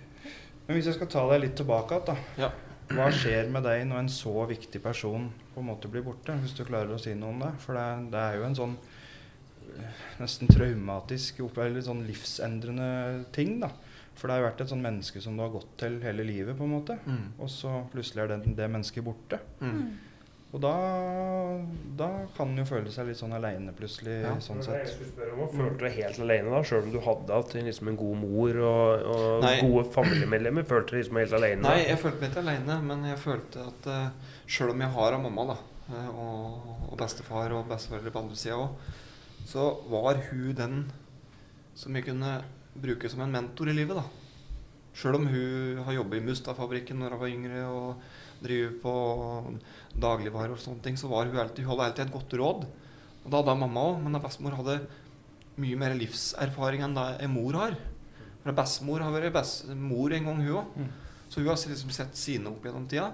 Men hvis jeg skal ta deg litt tilbake igjen, da. Ja. Hva skjer med deg når en så viktig person på en måte blir borte? Hvis du klarer å si noe om det. For det, det er jo en sånn eh, nesten traumatisk, eller sånn livsendrende ting, da. For det har jo vært et sånn menneske som du har gått til hele livet, på en måte. Mm. Og så plutselig er det, det mennesket borte. Mm. Og da, da kan en jo føle seg litt sånn aleine plutselig, Ja. sånn Det var jeg sett. skulle spørre om. Følte du deg helt alene da, sjøl om du hadde hatt liksom en god mor og, og gode familiemedlemmer? Følte du liksom helt alene? Nei, jeg følte meg ikke aleine, men jeg følte at uh, sjøl om jeg har av mamma da, eh, og, og bestefar og besteforeldre på andre sida òg, så var hun den som jeg kunne bruke som en mentor i livet. da. Sjøl om hun har jobbet i Mustad-fabrikken når hun var yngre og driver på dagligvarer og sånne ting, så var hun alltid, hun hadde alltid et godt råd. Og da hadde mamma òg, men bestemor hadde mye mer livserfaring enn det en mor har. For bestemor har vært bestemor en gang, hun òg. Mm. Så hun har liksom sett sine opp gjennom tida.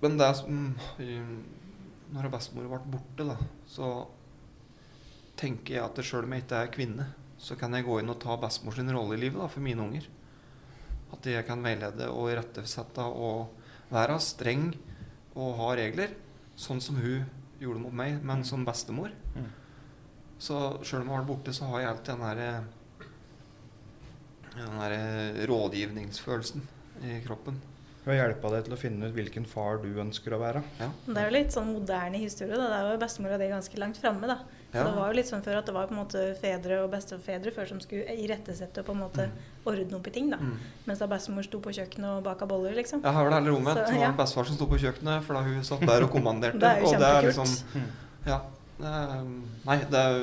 Men det som Når bestemor ble borte, da, så tenker jeg at sjøl om jeg ikke er kvinne, så kan jeg gå inn og ta bestemors rolle i livet da, for mine unger. At jeg kan veilede og irettesette og være streng og ha regler. Sånn som hun gjorde mot meg, men som bestemor. Mm. Så sjøl om jeg har vært borte, så har jeg alltid den derre den der rådgivningsfølelsen i kroppen. Hun har hjelpa deg til å finne ut hvilken far du ønsker å være. Det er jo litt sånn moderne historie. Da. Det er jo bestemora di ganske langt framme. Så Det var jo litt sånn før at det var på en måte fedre og bestefedre før som skulle irettesette og på en måte ordne opp i ting. da. Mm. Mens da bestemor sto på kjøkkenet og baka boller, liksom. Ja, her var det heller omvendt. Det var ja. bestefar som sto på kjøkkenet, for da hun satt der og kommanderte. Det er jo og det er liksom Ja. Det er, nei, det er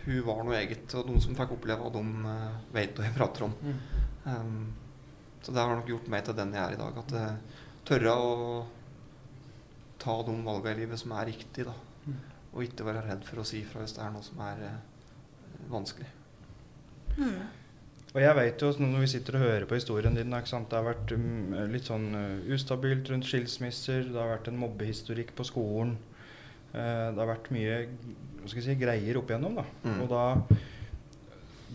Hun var noe eget, og de som fikk oppleve, og de uh, vet hva jeg prater om. Um, så det har nok gjort meg til den jeg er i dag. At jeg tørre å ta de valgene i livet som er riktig, da. Og ikke være redd for å si ifra hvis det er noe som er eh, vanskelig. Mm. Og jeg vet jo, når vi sitter og hører på historien din, ikke sant? det har vært um, litt sånn uh, ustabilt rundt skilsmisser, det har vært en mobbehistorikk på skolen. Uh, det har vært mye hva skal jeg si, greier opp igjennom. Da. Mm. Og da,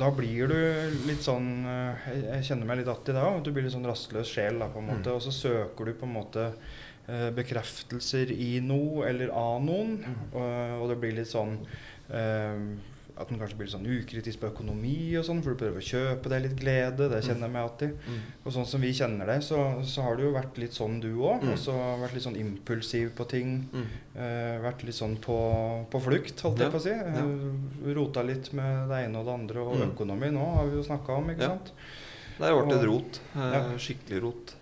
da blir du litt sånn uh, Jeg, jeg kjenner meg litt att i det òg. Du blir litt sånn rastløs sjel, da, på en måte. Mm. Og så søker du på en måte bekreftelser i noe eller av noen. Og, og det blir litt sånn eh, at man kanskje blir litt sånn ukritisk på økonomi og sånn, for du prøver å kjøpe deg litt glede. Det kjenner jeg meg alltid. Mm. Og sånn som vi kjenner deg, så, så har du jo vært litt sånn du òg. Mm. Og så vært litt sånn impulsiv på ting. Mm. Uh, vært litt sånn på, på flukt, holdt Ja, jeg på å si. Eh, Rota litt med det ene og det andre. Og Mm. økonomi nå har vi jo snakka om, ikke Ja. sant. Det har vært et rot. Uh, Ja. Skikkelig rot.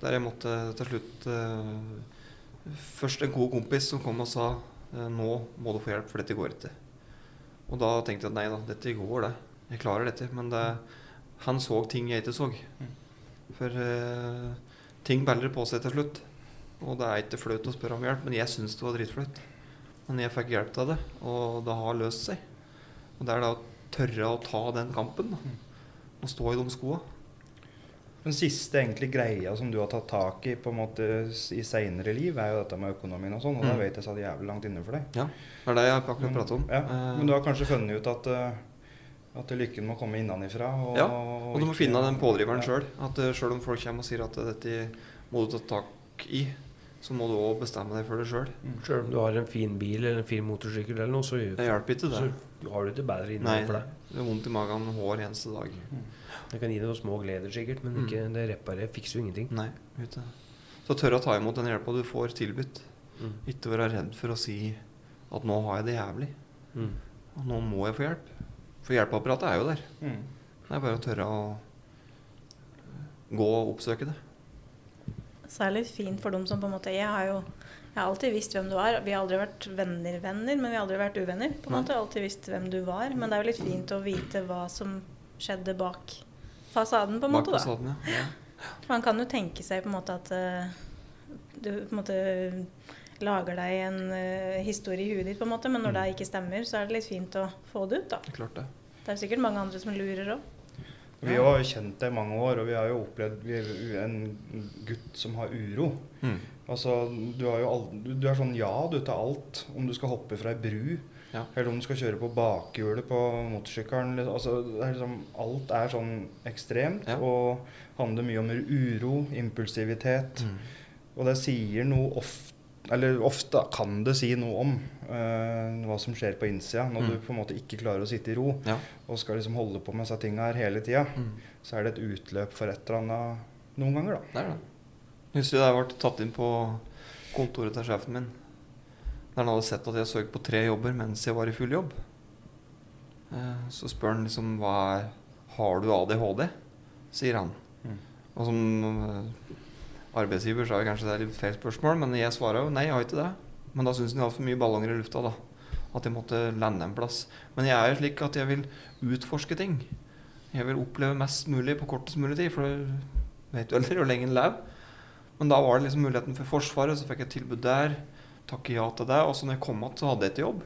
Der jeg måtte til slutt eh, Først en god kompis som kom og sa eh, nå må du få hjelp, for dette går ikke. Og da tenkte jeg at nei da, dette går, det. Jeg klarer dette. Men det, han så ting jeg ikke så. Mm. For eh, ting baller på seg til slutt. Og det er ikke flaut å spørre om hjelp, men jeg syns det var dritflaut. Men jeg fikk hjelp av det, og det har løst seg. Og det er da å tørre å ta den kampen. da. Og stå i de skoa. Den siste egentlig greia som du har tatt tak i på en måte i seinere liv, er jo dette med økonomien og sånn. Og Mm. da vet jeg satt jævlig langt inne for deg. Det er det jeg akkurat pratet om. Ja, Eh, men du har kanskje funnet ut at, eh, at lykken må komme innenfra? Og, Ja, Og du må ikke- finne den pådriveren Ja. sjøl. At uh, sjøl om folk kommer og sier at dette må du ta tak i, så må du òg bestemme deg for det sjøl. Selv om du har en fin bil eller en fin motorsykkel eller noe, så, Det hjelper ikke, det. så har du ikke bedre Nei, innenfor deg. det er vondt i magen hver eneste dag. Det kan gi deg noen små gleder sikkert, men Mm. ikke, det reparerer, fikser jo ingenting. Nei, vet du. Så tørre å ta imot den hjelpa du får tilbudt. Mm. Ikke være redd for å si at nå har jeg det jævlig. Mm. Og nå må jeg få hjelp. For hjelpeapparatet er jo der. Mm. Det er bare å tørre å gå og oppsøke det. Så det er litt fint for dem som på en måte Jeg har jo jeg har alltid visst hvem du er. Vi har aldri vært venner-venner, men vi har aldri vært uvenner. på en måte. Jeg har alltid visst hvem du var. Men det er jo litt fint å vite hva som skjedde bak fasaden, på en Bak måte. da. fasaden, ja. For Man kan jo tenke seg på en måte at uh, du på en måte lager deg en uh, historie i huet ditt, på en måte, men når Mm. det ikke stemmer, så er det litt fint å få det ut. da. Det er klart det. Det er sikkert mange andre som lurer òg. Vi har jo kjent deg i mange år, og vi har jo opplevd vi er en gutt som har uro. Mm. Altså, du, har jo all, du, du er sånn ja du til alt. Om du skal hoppe fra ei bru, Ja. eller om du skal kjøre på bakhjulet på motorsykkelen. Altså, er liksom, alt er sånn ekstremt Ja. og handler mye om uro, impulsivitet. Mm. Og det sier noe ofte Eller ofte kan det si noe om uh, hva som skjer på innsida, når Mm. du på en måte ikke klarer å sitte i ro Ja. og skal liksom holde på med disse tinga her hele tida. Mm. Så er det et utløp for et eller annet noen ganger, da. Det er det. Husker jeg ble tatt inn på kontoret til sjefen min. Der han hadde sett at jeg søkte på tre jobber mens jeg var i full jobb. Eh, Så spør han liksom hva er Har du ADHD? sier han. Mm. Og som eh, arbeidsgiver så er kanskje det litt feil spørsmål, men jeg svarer jo nei, jeg har ikke det. Men da syns han jeg hadde for mye ballonger i lufta, da. At jeg måtte lande en plass. Men jeg er jo slik at jeg vil utforske ting. Jeg vil oppleve mest mulig på kortest mulig tid, for du vet jo aldri hvor lenge en lever. Men da var det liksom muligheten for Forsvaret, så fikk jeg et tilbud der. Takke ja til det. Og så når jeg kom tilbake, så hadde jeg ikke jobb.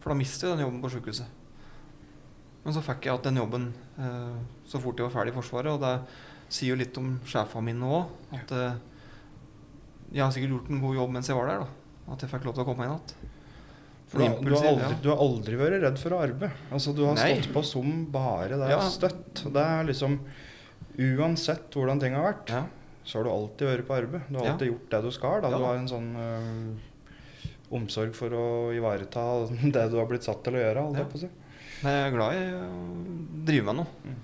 For da mistet jeg den jobben på sykehuset. Men så fikk jeg igjen den jobben eh, så fort jeg var ferdig i Forsvaret, og det sier jo litt om sjefene mine òg. At eh, jeg har sikkert gjort en god jobb mens jeg var der, da. At jeg fikk lov til å komme inn igjen. Du, har- du, har aldri, du har aldri vært redd for å arbeide. Altså, du har Nei. stått på som bare det Ja. støtt. Det er liksom uansett hvordan ting har vært, Ja. så har du alltid vært på arbeid. Du har alltid gjort det du skal. Da. Du har en sånn øh, omsorg for å ivareta det du har blitt satt til å gjøre. Alt Ja. på å jeg er glad i å drive med noe. Mm.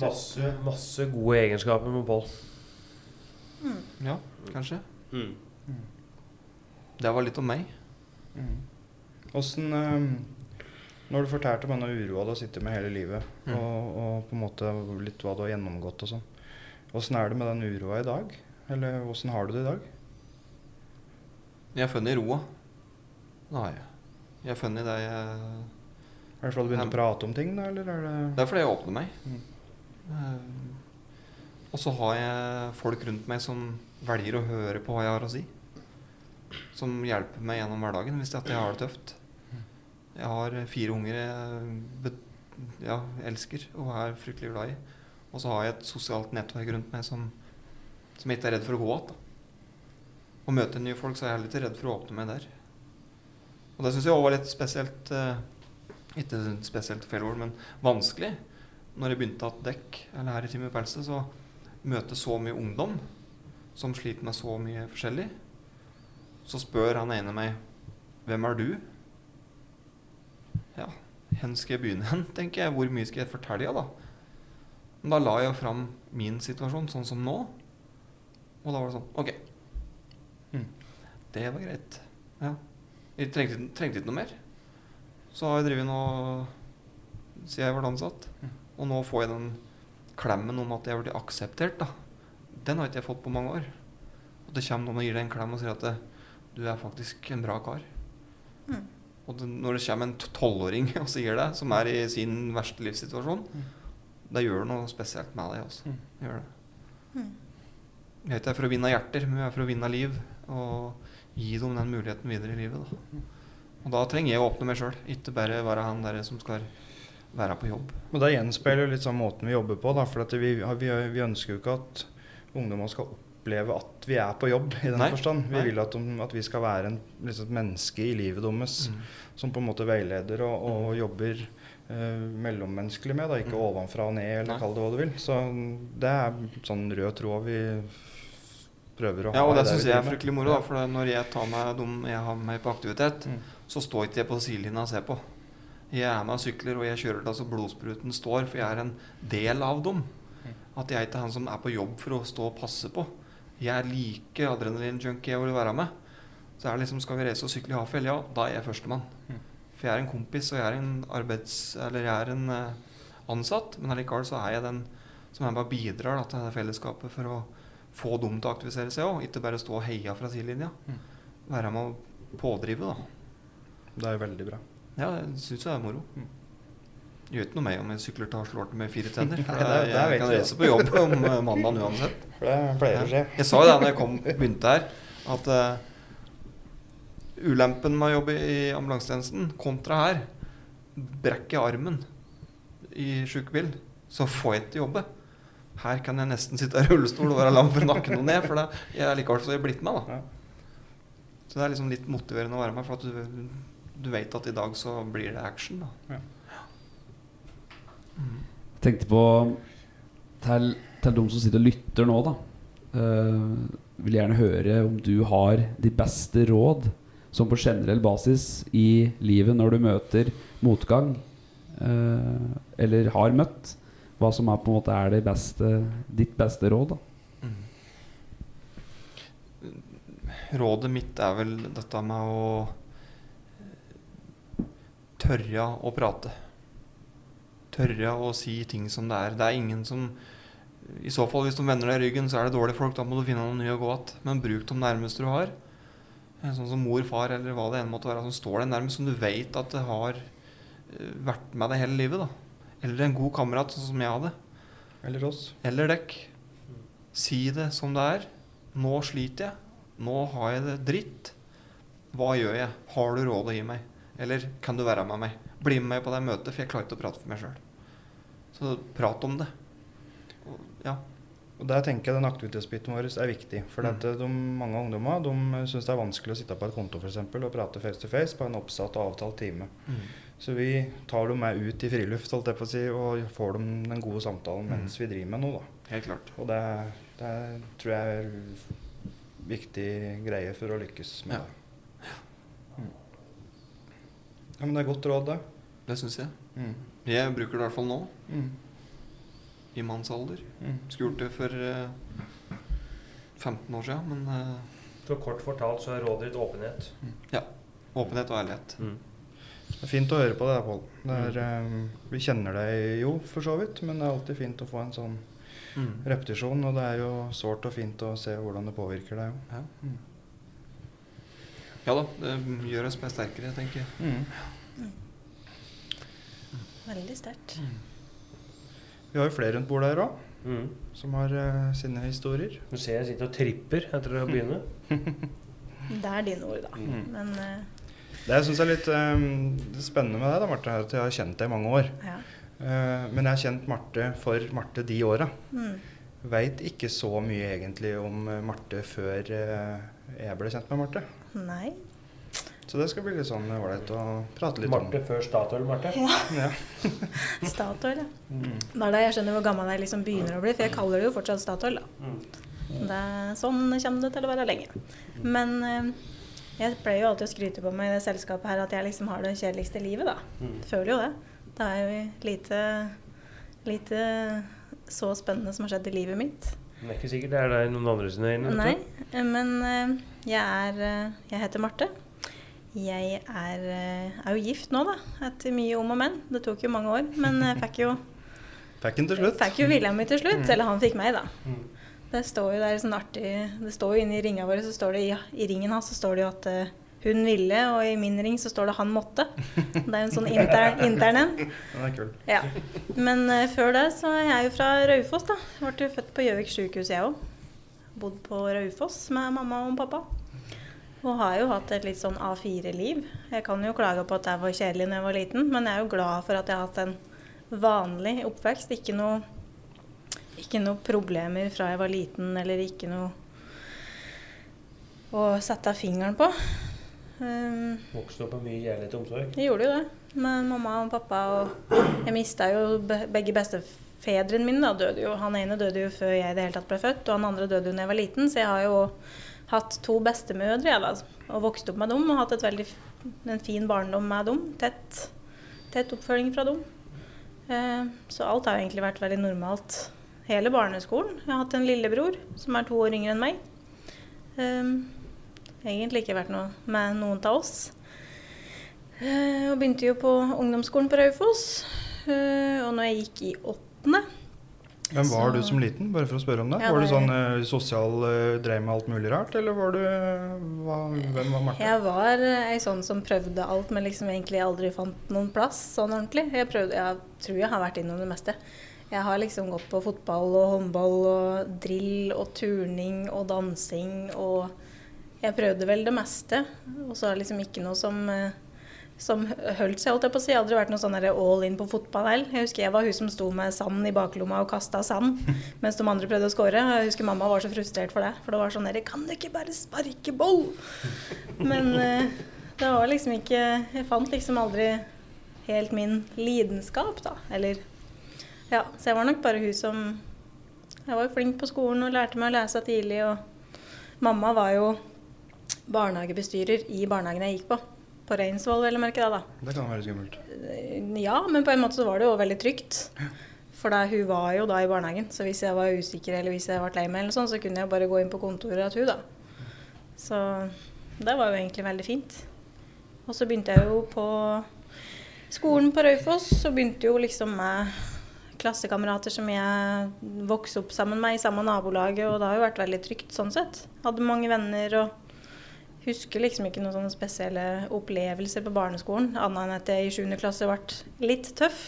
Masse, masse gode egenskaper med Pål. Ja, kanskje. Mm. Det var litt om meg. Mm. Åssen øh, Når du fortalte om denne uroa du har sittet med hele livet, Mm. og, og på en måte litt hva du har gjennomgått og sånn, åssen er det med den uroa i dag? Eller åssen har du det i dag? Jeg har funnet roa. Det har jeg. Jeg har funnet det jeg Er det fordi du begynte å prate om ting, da, eller er det Det er fordi jeg åpner meg. Mm. Eh, og så har jeg folk rundt meg som velger å høre på hva jeg har å si. Som hjelper meg gjennom hverdagen hvis det jeg har det tøft. Jeg har fire unger jeg ja, elsker og er fryktelig glad i. Og så har jeg et sosialt nettverk rundt meg som, som jeg ikke er redd for å gå igjen. Å møte nye folk, så er jeg litt redd for å åpne meg der. Og det syns jeg òg var litt spesielt eh, Ikke spesielt feil ord, men vanskelig. Når jeg begynte å dekk, eller her i Time Pelse, så møte så mye ungdom som sliter med så mye forskjellig. Så spør han ene meg Hvem er du? Ja, hvor skal jeg begynne hen, tenker jeg. Hvor mye skal jeg fortelle, da? Men da la jeg fram min situasjon, sånn som nå. Og da var det sånn Ok. Det var greit. Ja. Jeg trengte, trengte ikke noe mer. Så har jeg drevet nå siden jeg ble ansatt. Mm. Og nå får jeg den klemmen om at jeg har blitt akseptert. da. Den har ikke jeg fått på mange år. Og det kommer noen og gir deg en klem og sier at det, du er faktisk en bra kar. Mm. Og det, når det kommer en tolvåring og sier det, som er i sin verste livssituasjon, Mm. det gjør noe spesielt med deg. Altså. Mm. Det gjør det. Mm. Jeg er ikke her for å vinne hjerter, men jeg er for å vinne liv. Og gi dem den muligheten videre i livet. Da. Og da trenger jeg å åpne meg sjøl, ikke bare være han der som skal være på jobb. Og det gjenspeiler litt sånn måten vi jobber på. Da, for at vi, vi, vi ønsker jo ikke at ungdommer skal oppleve at vi er på jobb. i den Nei, forstand. Vi nei. vil at, de, at vi skal være en, liksom, et menneske i livet deres Mm. som på en måte veileder og, og jobber eh, mellommenneskelig med. Da, ikke Mm. ovenfra og ned, eller kall det hva du vil. Så det er sånn rød tråd vi prøver å Ja, og ha. det syns jeg er fryktelig moro. Da, for når jeg tar med dem jeg har med meg på aktivitet, Mm. så står ikke jeg på sidelinja og ser på. Jeg er med og sykler, og jeg kjører til så blodspruten står, for jeg er en del av dem. Mm. At jeg ikke er han som er på jobb for å stå og passe på. Jeg er like adrenalinjunkie jeg vil være med. Så er det liksom, skal vi reise og sykle i Hafjell, ja, da er jeg førstemann. Mm. For jeg er en kompis, og jeg er en arbeids... Eller jeg er en eh, ansatt, men allikevel så er jeg den som er med og bidrar da, til det fellesskapet for å få dem til å aktivisere seg òg, ikke bare stå og heie fra sidelinja. Mm. Være med å pådrive, da. Det er veldig bra. Ja, jeg syns det er moro. Mm. Det gjør ikke noe meg om jeg sykler til til med fire tenner. For det- det jeg kan reise på jobb om eh, mandagen uansett. For det pleier å skje. Jeg sa jo det da jeg kom, begynte her, at uh, ulempen med å jobbe i ambulansetjenesten kontra her Brekker jeg armen i sjukebil, så får jeg ikke jobbe. Her kan jeg nesten sitte i rullestol og være lam for nakken og ned, for det, jeg er likevel så jeg er blitt med. da. Ja. Så det er liksom litt motiverende å være med, for at du, du vet at i dag så blir det action. da. tenkte på til, til de som sitter og lytter nå, da. Uh, vil gjerne høre om du har de beste råd som på generell basis i livet når du møter motgang, uh, eller har møtt. Hva som er på en måte er beste, ditt beste råd. da Rådet mitt er vel dette med å tørre å prate. Tørre å si ting som det er. Det er ingen som I så fall, hvis de vender deg ryggen, så er det dårlige folk. Da må du finne noen nye å gå att. Men bruk de nærmeste du har. Eh, Sånn som mor, far eller hva det enn måtte være, som står deg nærmest, som du vet at det har eh, vært med deg hele livet. da. Eller en god kamerat, sånn som jeg hadde. Eller oss. Eller dekk. Si det som det er. Nå sliter jeg. Nå har jeg det dritt. Hva gjør jeg? Har du råd å gi meg? Eller kan du være med meg? Bli med meg på det møtet, for jeg klarer ikke å prate for meg sjøl. Så prat om det. Og, ja. Og Der tenker jeg den aktivitetsbiten vår er viktig. For Mm. at de, mange ungdommer de syns det er vanskelig å sitte på et konto for eksempel, og prate face to face på en oppsatt og avtalt time. Så vi tar dem med ut i friluft holdt jeg på å si, og får dem den gode samtalen mens vi driver med noe. da. Helt klart. Og det, det tror jeg er viktig greie for å lykkes med Ja. det. Mm. Ja, men det er godt råd, det. Det syns jeg. Mm. Jeg bruker det i hvert fall nå, Mm. i mannsalder. Mm. Skulle gjort det for uh, 15 år siden, men uh, For kort fortalt så er rådet ditt åpenhet. ja. Åpenhet og ærlighet. Det er fint å høre på det, Pål. Mm. eh, Vi kjenner deg jo for så vidt, men det er alltid fint å få en sånn Mm. repetisjon. Og det er jo sårt og fint å se hvordan det påvirker deg. Ja. Mm. ja da, det gjør oss mer sterkere, tenker jeg. Mm. Veldig sterkt. Vi har jo flere rundt bordet her òg, Mm. som har uh, sine historier. Du ser jeg sitter og tripper etter å begynne. Det er dine ord, da. Mm. Men eh, Det jeg syns er litt um, spennende med deg, da, Marte, er at jeg har kjent deg i mange år. ja. Uh, men jeg har kjent Marte for Marte de åra. Mm. Veit ikke så mye egentlig om eh, Marte før uh, jeg ble kjent med Marte. Nei. Så det skal bli litt sånn ålreit å prate litt Marte før Statoil, Marte. om. Ja. Statoil, ja. Mm. Det er da jeg skjønner hvor gammel jeg liksom begynner å bli, for jeg kaller det jo fortsatt Statoil, da. Mm. Det er, sånn kommer det til å være lenge. Men eh, jeg pleier jo alltid å skryte på meg i det selskapet her at jeg liksom har det kjedeligste livet, da. Mm. Føler jo det. Det er jo lite, lite så spennende som har skjedd i livet mitt. Men det er ikke sikkert det er deg noen andre sine øyne. Nei, men eh, jeg er eh, Jeg heter Marte. Jeg er, eh, er jo gift nå, da. Etter mye om og men. Det tok jo mange år. Men jeg fikk jo, Fikk den til slutt. fikk jo mi til slutt. Mm. Eller han fikk meg, da. Mm. Det står jo der sånn artig Det står jo inni ringa våre, så står det i, i ringen hans så står det jo at eh, hun ville, og i min ring så står det han måtte. Det er jo en sånn intern, intern en. Den er kul. Ja. Men uh, før det så er jeg jo fra Raufoss, da. Ble jo født på Gjøvik sjukehus, jeg òg. Bodd på Raufoss med mamma og pappa. Og har jo hatt et litt sånn A4-liv. Jeg kan jo klage på at jeg var kjedelig da jeg var liten, men jeg er jo glad for at jeg har hatt en vanlig oppvekst. Ikke noe, ikke noe problemer fra jeg var liten, eller ikke noe å sette fingeren på. Um, Vokste opp med mye kjærlighet og omsorg. jeg gjorde jo det med mamma og pappa. Og jeg mista jo begge bestefedrene mine. Da, døde jo. Han ene døde jo før jeg i det hele tatt ble født, og han andre døde jo da jeg var liten. Så jeg har jo hatt to bestemødre jeg, da, og vokst opp med dem og hatt et veldig, en fin barndom med dem. Tett, tett oppfølging fra dem. Eh, så alt har jo egentlig vært veldig normalt. Hele barneskolen. Jeg har hatt en lillebror som er to år yngre enn meg. Um, egentlig ikke vært noe med noen av oss. Uh, og begynte jo på ungdomsskolen på Raufoss. Uh, og når jeg gikk i åttende Hvem var Så- du som liten, bare for å spørre om det? Ja, var du sånn uh, sosial, drev med alt mulig rart, eller var du hva, Hvem var Marte? Jeg var ei sånn som prøvde alt, men liksom egentlig aldri fant noen plass sånn ordentlig. Jeg, prøvde, jeg tror jeg har vært innom det meste. Jeg har liksom gått på fotball og håndball og drill og turning og dansing og Jeg prøvde vel det meste. Og så er det liksom ikke noe som eh, som holdt seg, holdt jeg på å si. Jeg aldri vært noe sånn all in på fotball heller. Jeg husker jeg var hun som sto med sand i baklomma og kasta sand mens de andre prøvde å score. Jeg husker mamma var så frustrert for det. For det var sånn der Kan du ikke bare sparke ball? Men eh, det var liksom ikke Jeg fant liksom aldri helt min lidenskap, da. Eller Ja, så jeg var nok bare hun som Jeg var jo flink på skolen og lærte meg å lese tidlig, og mamma var jo barnehagebestyrer i barnehagen jeg gikk på. På Reinsvoll, vel å merke det, da. Det kan være skummelt. Ja, men på en måte så var det jo veldig trygt. For da, hun var jo da i barnehagen, så hvis jeg var usikker eller hvis jeg ble lei meg, eller sånn, så kunne jeg bare gå inn på kontoret til hun da. Så det var jo egentlig veldig fint. Og så begynte jeg jo på skolen på Raufoss, så begynte jo liksom med klassekamerater som jeg vokste opp sammen med i samme nabolaget, og det har jo vært veldig trygt sånn sett. Hadde mange venner og husker liksom ikke noen sånne spesielle opplevelser på barneskolen, annet enn at jeg i 7. klasse ble litt tøff.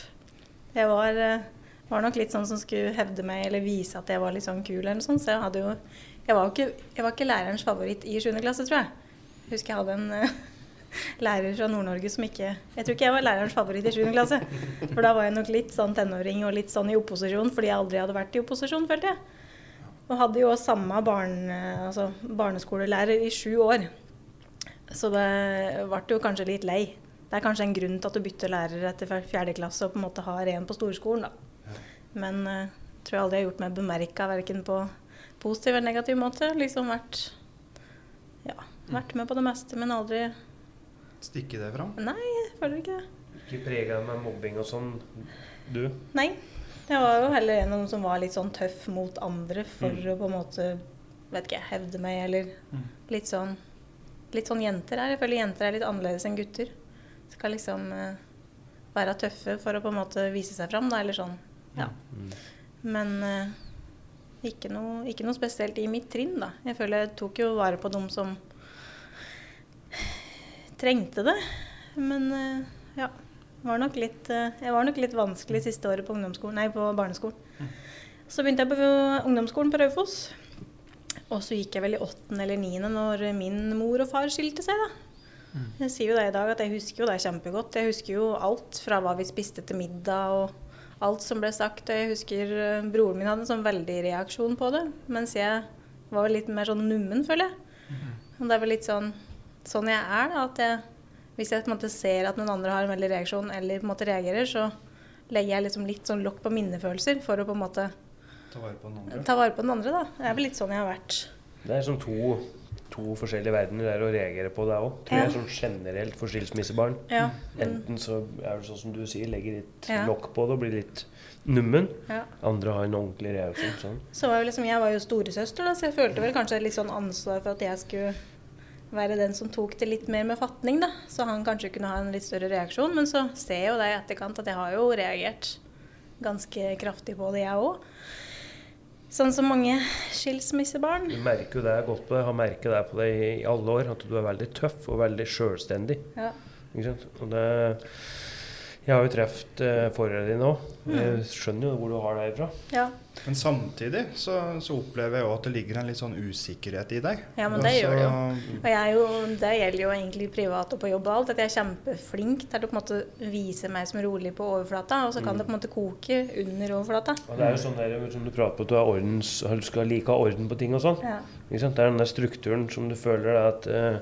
Jeg var, eh, var nok litt sånn som skulle hevde meg eller vise at jeg var litt sånn kul eller noe sånt, så jeg jo Jeg var ikke, jeg var ikke lærerens favoritt i 7. klasse, tror jeg. Jeg husker jeg hadde en eh, lærer fra Nord-Norge som ikke Jeg tror ikke jeg var lærerens favoritt i 7. klasse. For da var jeg nok litt sånn tenåring og litt sånn i opposisjon fordi jeg aldri hadde vært i opposisjon, følte jeg. Og hadde jo samme barne, altså barneskolelærer i sju år. Så det ble jo kanskje litt lei. Det er kanskje en grunn til at du bytter lærer etter fjerde klasse og på en måte har en på storskolen, da. Men uh, tror jeg aldri jeg har gjort meg bemerka verken på positiv eller negativ måte. Liksom vært Ja, vært med på det meste, men aldri Stikke det fram. Nei, jeg føler ikke det. Ikke prega med mobbing og sånn, du? Nei. Jeg var jo heller en av dem som var litt sånn tøff mot andre for Mm. å på en måte vet ikke, hevde meg, eller Mm. litt sånn Litt sånn jenter er. Jeg føler jenter er litt annerledes enn gutter. Skal liksom uh, være tøffe for å på en måte vise seg fram, da, eller sånn. Ja. Mm. Men uh, ikke, noe, ikke noe spesielt i mitt trinn, da. Jeg føler jeg tok jo vare på dem som trengte det. Men eh, ja. Var nok litt, eh, jeg var nok litt vanskelig siste året på, ungdomsskolen, nei, på barneskolen. Så begynte jeg på ungdomsskolen på Raufoss. Og så gikk jeg vel i åttende eller niende når min mor og far skilte seg, da. Jeg sier jo det i dag, at jeg husker jo det kjempegodt. Jeg husker jo alt fra hva vi spiste til middag og alt som ble sagt. Og jeg husker eh, broren min hadde en sånn veldig reaksjon på det, mens jeg var litt mer sånn nummen, føler jeg. Og det er vel litt sånn sånn jeg er, da. At jeg, hvis jeg på en måte ser at noen andre har en veldig reaksjon, eller på en måte reagerer, så legger jeg liksom litt sånn lokk på minnefølelser for å på en måte Ta vare på den andre. ta vare på den andre, da. Det er vel litt sånn jeg har vært. Det er som to, to forskjellige verdener der å reagere på det òg. Tror Ja. jeg sånn generelt for skilsmissebarn. Ja. Enten så er det sånn som du sier, legger litt Ja. lokk på det og blir litt nummen. ja. Andre har en ordentlig reaksjon. Sånn. Så var jo liksom, jeg var jo storesøster, da, så jeg følte vel kanskje litt sånn ansvar for at jeg skulle være den som tok det litt mer med fatning, da. Så han kanskje kunne ha en litt større reaksjon. Men så ser jeg jo det i etterkant at jeg har jo reagert ganske kraftig på det, jeg òg. Sånn som mange skilsmissebarn. Du merker jo det godt på deg, har merket det på deg i alle år, at du er veldig tøff og veldig sjølstendig. Ja. Ikke sant? Og det, jeg har jo truffet eh, foreldrene dine òg. Mm. Jeg skjønner jo hvor du har det ifra. ja. Men samtidig så, så opplever jeg òg at det ligger en litt sånn usikkerhet i deg. Ja, men det Altså, gjør det jo. Og jeg er jo, det gjelder jo egentlig privat og på jobb og alt, at jeg er kjempeflink til å på en måte vise meg som rolig på overflata, og så kan Mm. det på en måte koke under overflata. Og det er jo sånn der, som du prater på, at du, er ordens, du skal like orden på ting og sånn. Ja. Det er den der strukturen som du føler at, eh,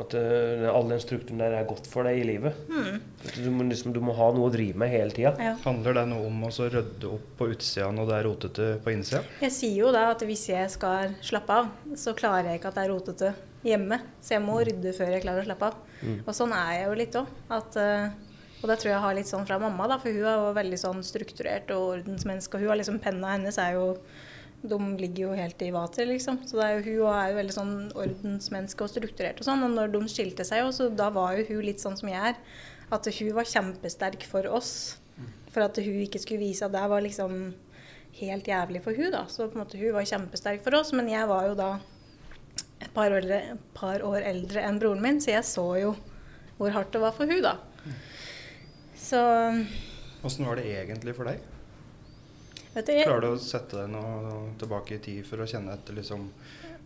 at uh, all den strukturen der er godt for deg i livet. Mm. Du må, liksom, du må ha noe å drive med hele tida. ja. Handler det noe om å så rydde opp på utsida når det er rotete på innsida? Jeg sier jo da at hvis jeg skal slappe av, så klarer jeg ikke at det er rotete hjemme. Så jeg må rydde før jeg klarer å slappe av. Mm. Og sånn er jeg jo litt òg. Og det tror jeg har litt sånn fra mamma, da, for hun er jo veldig sånn strukturert og ordensmenneske. Og hun har liksom penna hennes er jo De ligger jo helt i vater, liksom. Så det er jo, hun er jo veldig sånn ordensmenneske og strukturert og sånn. Og når de skilte seg jo, så da var jo hun litt sånn som jeg er. At hun var kjempesterk for oss. For at hun ikke skulle vise at det var liksom helt jævlig for hun da. Så på en måte hun var kjempesterk for oss, men jeg var jo da et par år, et par år eldre enn broren min, så jeg så jo hvor hardt det var for hun da. Så Åssen var det egentlig for deg? Vet du, jeg, Klarer du å sette deg noe tilbake i tid for å kjenne etter liksom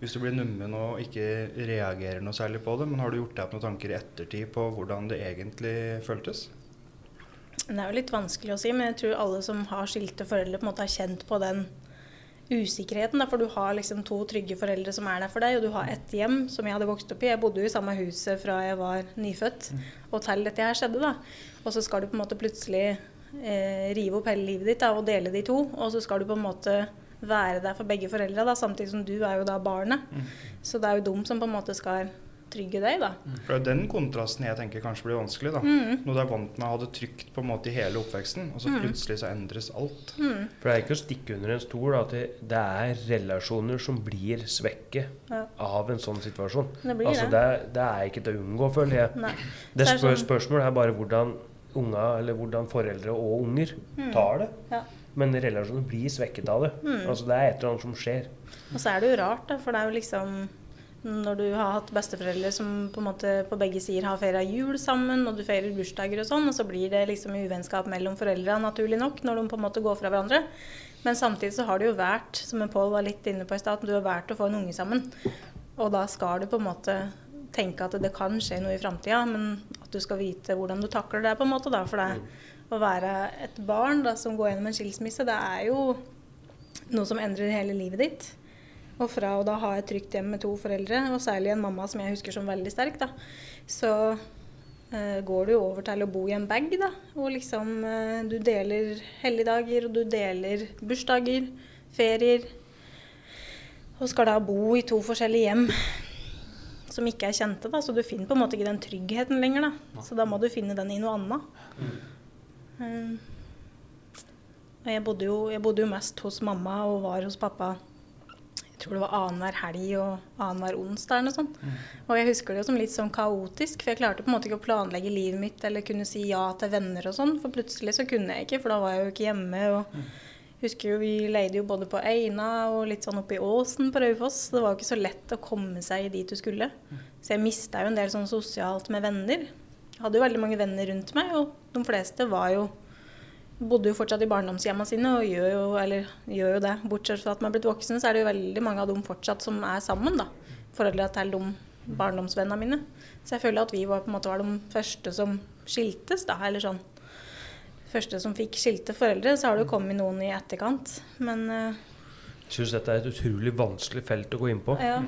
Hvis du blir nummen og ikke reagerer noe særlig på det, men har du gjort deg opp noen tanker i ettertid på hvordan det egentlig føltes? det er jo litt vanskelig å si, men jeg tror alle som har skilte foreldre, på en måte har kjent på den usikkerheten. Da, for du har liksom to trygge foreldre som er der for deg, og du har ett hjem som jeg hadde vokst opp i. Jeg bodde jo i samme huset fra jeg var nyfødt og til dette her skjedde. da. Og så skal du på en måte plutselig eh, rive opp hele livet ditt da, og dele de to. Og så skal du på en måte være der for begge foreldre, samtidig som du er jo da barnet. Så det er jo dem som på en måte skal trygge deg, da. For det er den kontrasten jeg tenker kanskje blir vanskelig. da. Mm. Når du er vant med å ha det trygt på en måte i hele oppveksten, og så Mm. plutselig så endres alt. Mm. For det er ikke å stikke under en stol at det, det er relasjoner som blir svekket Ja. av en sånn situasjon. Det blir Altså, det. det, er- det er ikke til å unngå, føler jeg. Nei. Det er sånn- spørsmålet er bare hvordan unga, eller hvordan foreldre og unger Mm. tar det. Ja. Men relasjonen blir svekket av det. Mm. Altså, det er et eller annet som skjer. Og så er det jo rart, da, for det er jo liksom når du har hatt besteforeldre som på en måte på begge sider har feira jul sammen, og du feirer bursdager og sånn, og så blir det liksom uvennskap mellom foreldra, naturlig nok, når de på en måte går fra hverandre. Men samtidig så har det jo vært, som Pål var litt inne på i stad, du har vært å få en unge sammen. Og da skal du på en måte tenke at det kan skje noe i framtida, men at du skal vite hvordan du takler det, på en måte, da. For det å være et barn da, som går gjennom en skilsmisse, det er jo noe som endrer hele livet ditt. Og fra å da ha et trygt hjem med to foreldre, og særlig en mamma som jeg husker som veldig sterk, da, så uh, går du over til å bo i en bag, da. Og liksom uh, du deler helligdager, og du deler bursdager, ferier. Og skal da bo i to forskjellige hjem som ikke er kjente, da. Så du finner på en måte ikke den tryggheten lenger, da. Så da må du finne den i noe annet. Mm. og jeg bodde, jo, jeg bodde jo mest hos mamma og var hos pappa jeg tror det var annenhver helg og annenhver onsdag eller noe sånt. Og jeg husker det jo som litt sånn kaotisk, for jeg klarte på en måte ikke å planlegge livet mitt eller kunne si ja til venner og sånn, for plutselig så kunne jeg ikke, for da var jeg jo ikke hjemme. og husker jo Vi leide jo både på Eina og litt sånn oppe i Åsen på Raufoss. Det var jo ikke så lett å komme seg dit du skulle. Så jeg mista jo en del sånn sosialt med venner. Jeg hadde jo veldig mange venner rundt meg, og de fleste var jo bodde jo fortsatt i barndomshjemmene sine og gjør jo, eller, gjør jo det. Bortsett fra at man er blitt voksen, så er det jo veldig mange av dem fortsatt som er sammen. da, Foreldra til de barndomsvennene mine. Så jeg føler at vi var på en måte var de første som skiltes, da. Eller sånn første som fikk skilte foreldre. Så har det jo kommet noen i etterkant. Men uh, Jeg syns dette er et utrolig vanskelig felt å gå inn på. ja.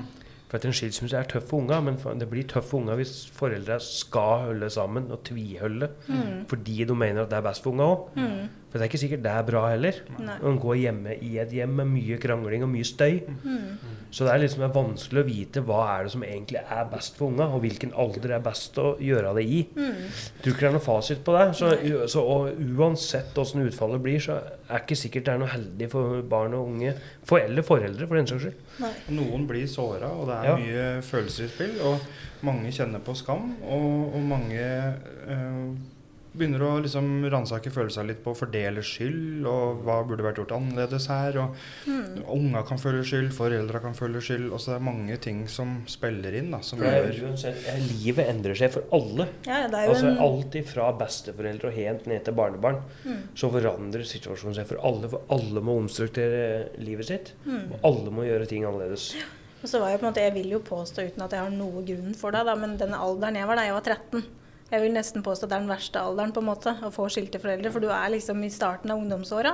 For at En skilsmisse er tøff for unger, men det blir tøff for unger hvis foreldre skal holde sammen og tviholde Mm. fordi de mener at det er best for unger òg. Mm. For det er ikke sikkert det er bra heller. Nei. Å gå hjemme i et hjem med mye krangling og mye støy. Mm. Så det er liksom vanskelig å vite hva er det som egentlig er best for unga, og hvilken alder er best å gjøre det i. Mm. Tror ikke det er noe fasit på det. Så, så og uansett åssen utfallet blir, så er ikke sikkert det er noe heldig for barn og unge. For, eller foreldre, for den saks skyld. Nei. Noen blir såra, og det er Ja. mye følelser i spill. Og mange kjenner på skam, og, og mange eh, begynner å liksom ransake følelsene litt på å fordele skyld, og hva burde vært gjort annerledes her. og Mm. Unger kan føle skyld, foreldre kan føle skyld. og så det er mange ting som spiller inn. da, som det er gjør uansett, eh, livet endrer seg for alle. Ja, det er jo Altså en Alt fra besteforeldre og helt ned til barnebarn. Mm. Så forandrer situasjonen seg for alle. For alle må omstrukturere livet sitt. Mm. Og alle må gjøre ting annerledes. Og så var jeg på en måte, jeg vil jo påstå uten at jeg har noe grunn for det, da, men den alderen jeg var da jeg var 13 Jeg vil nesten påstå at det er den verste alderen på en måte, å få skilte foreldre. For du er liksom i starten av ungdomsåra,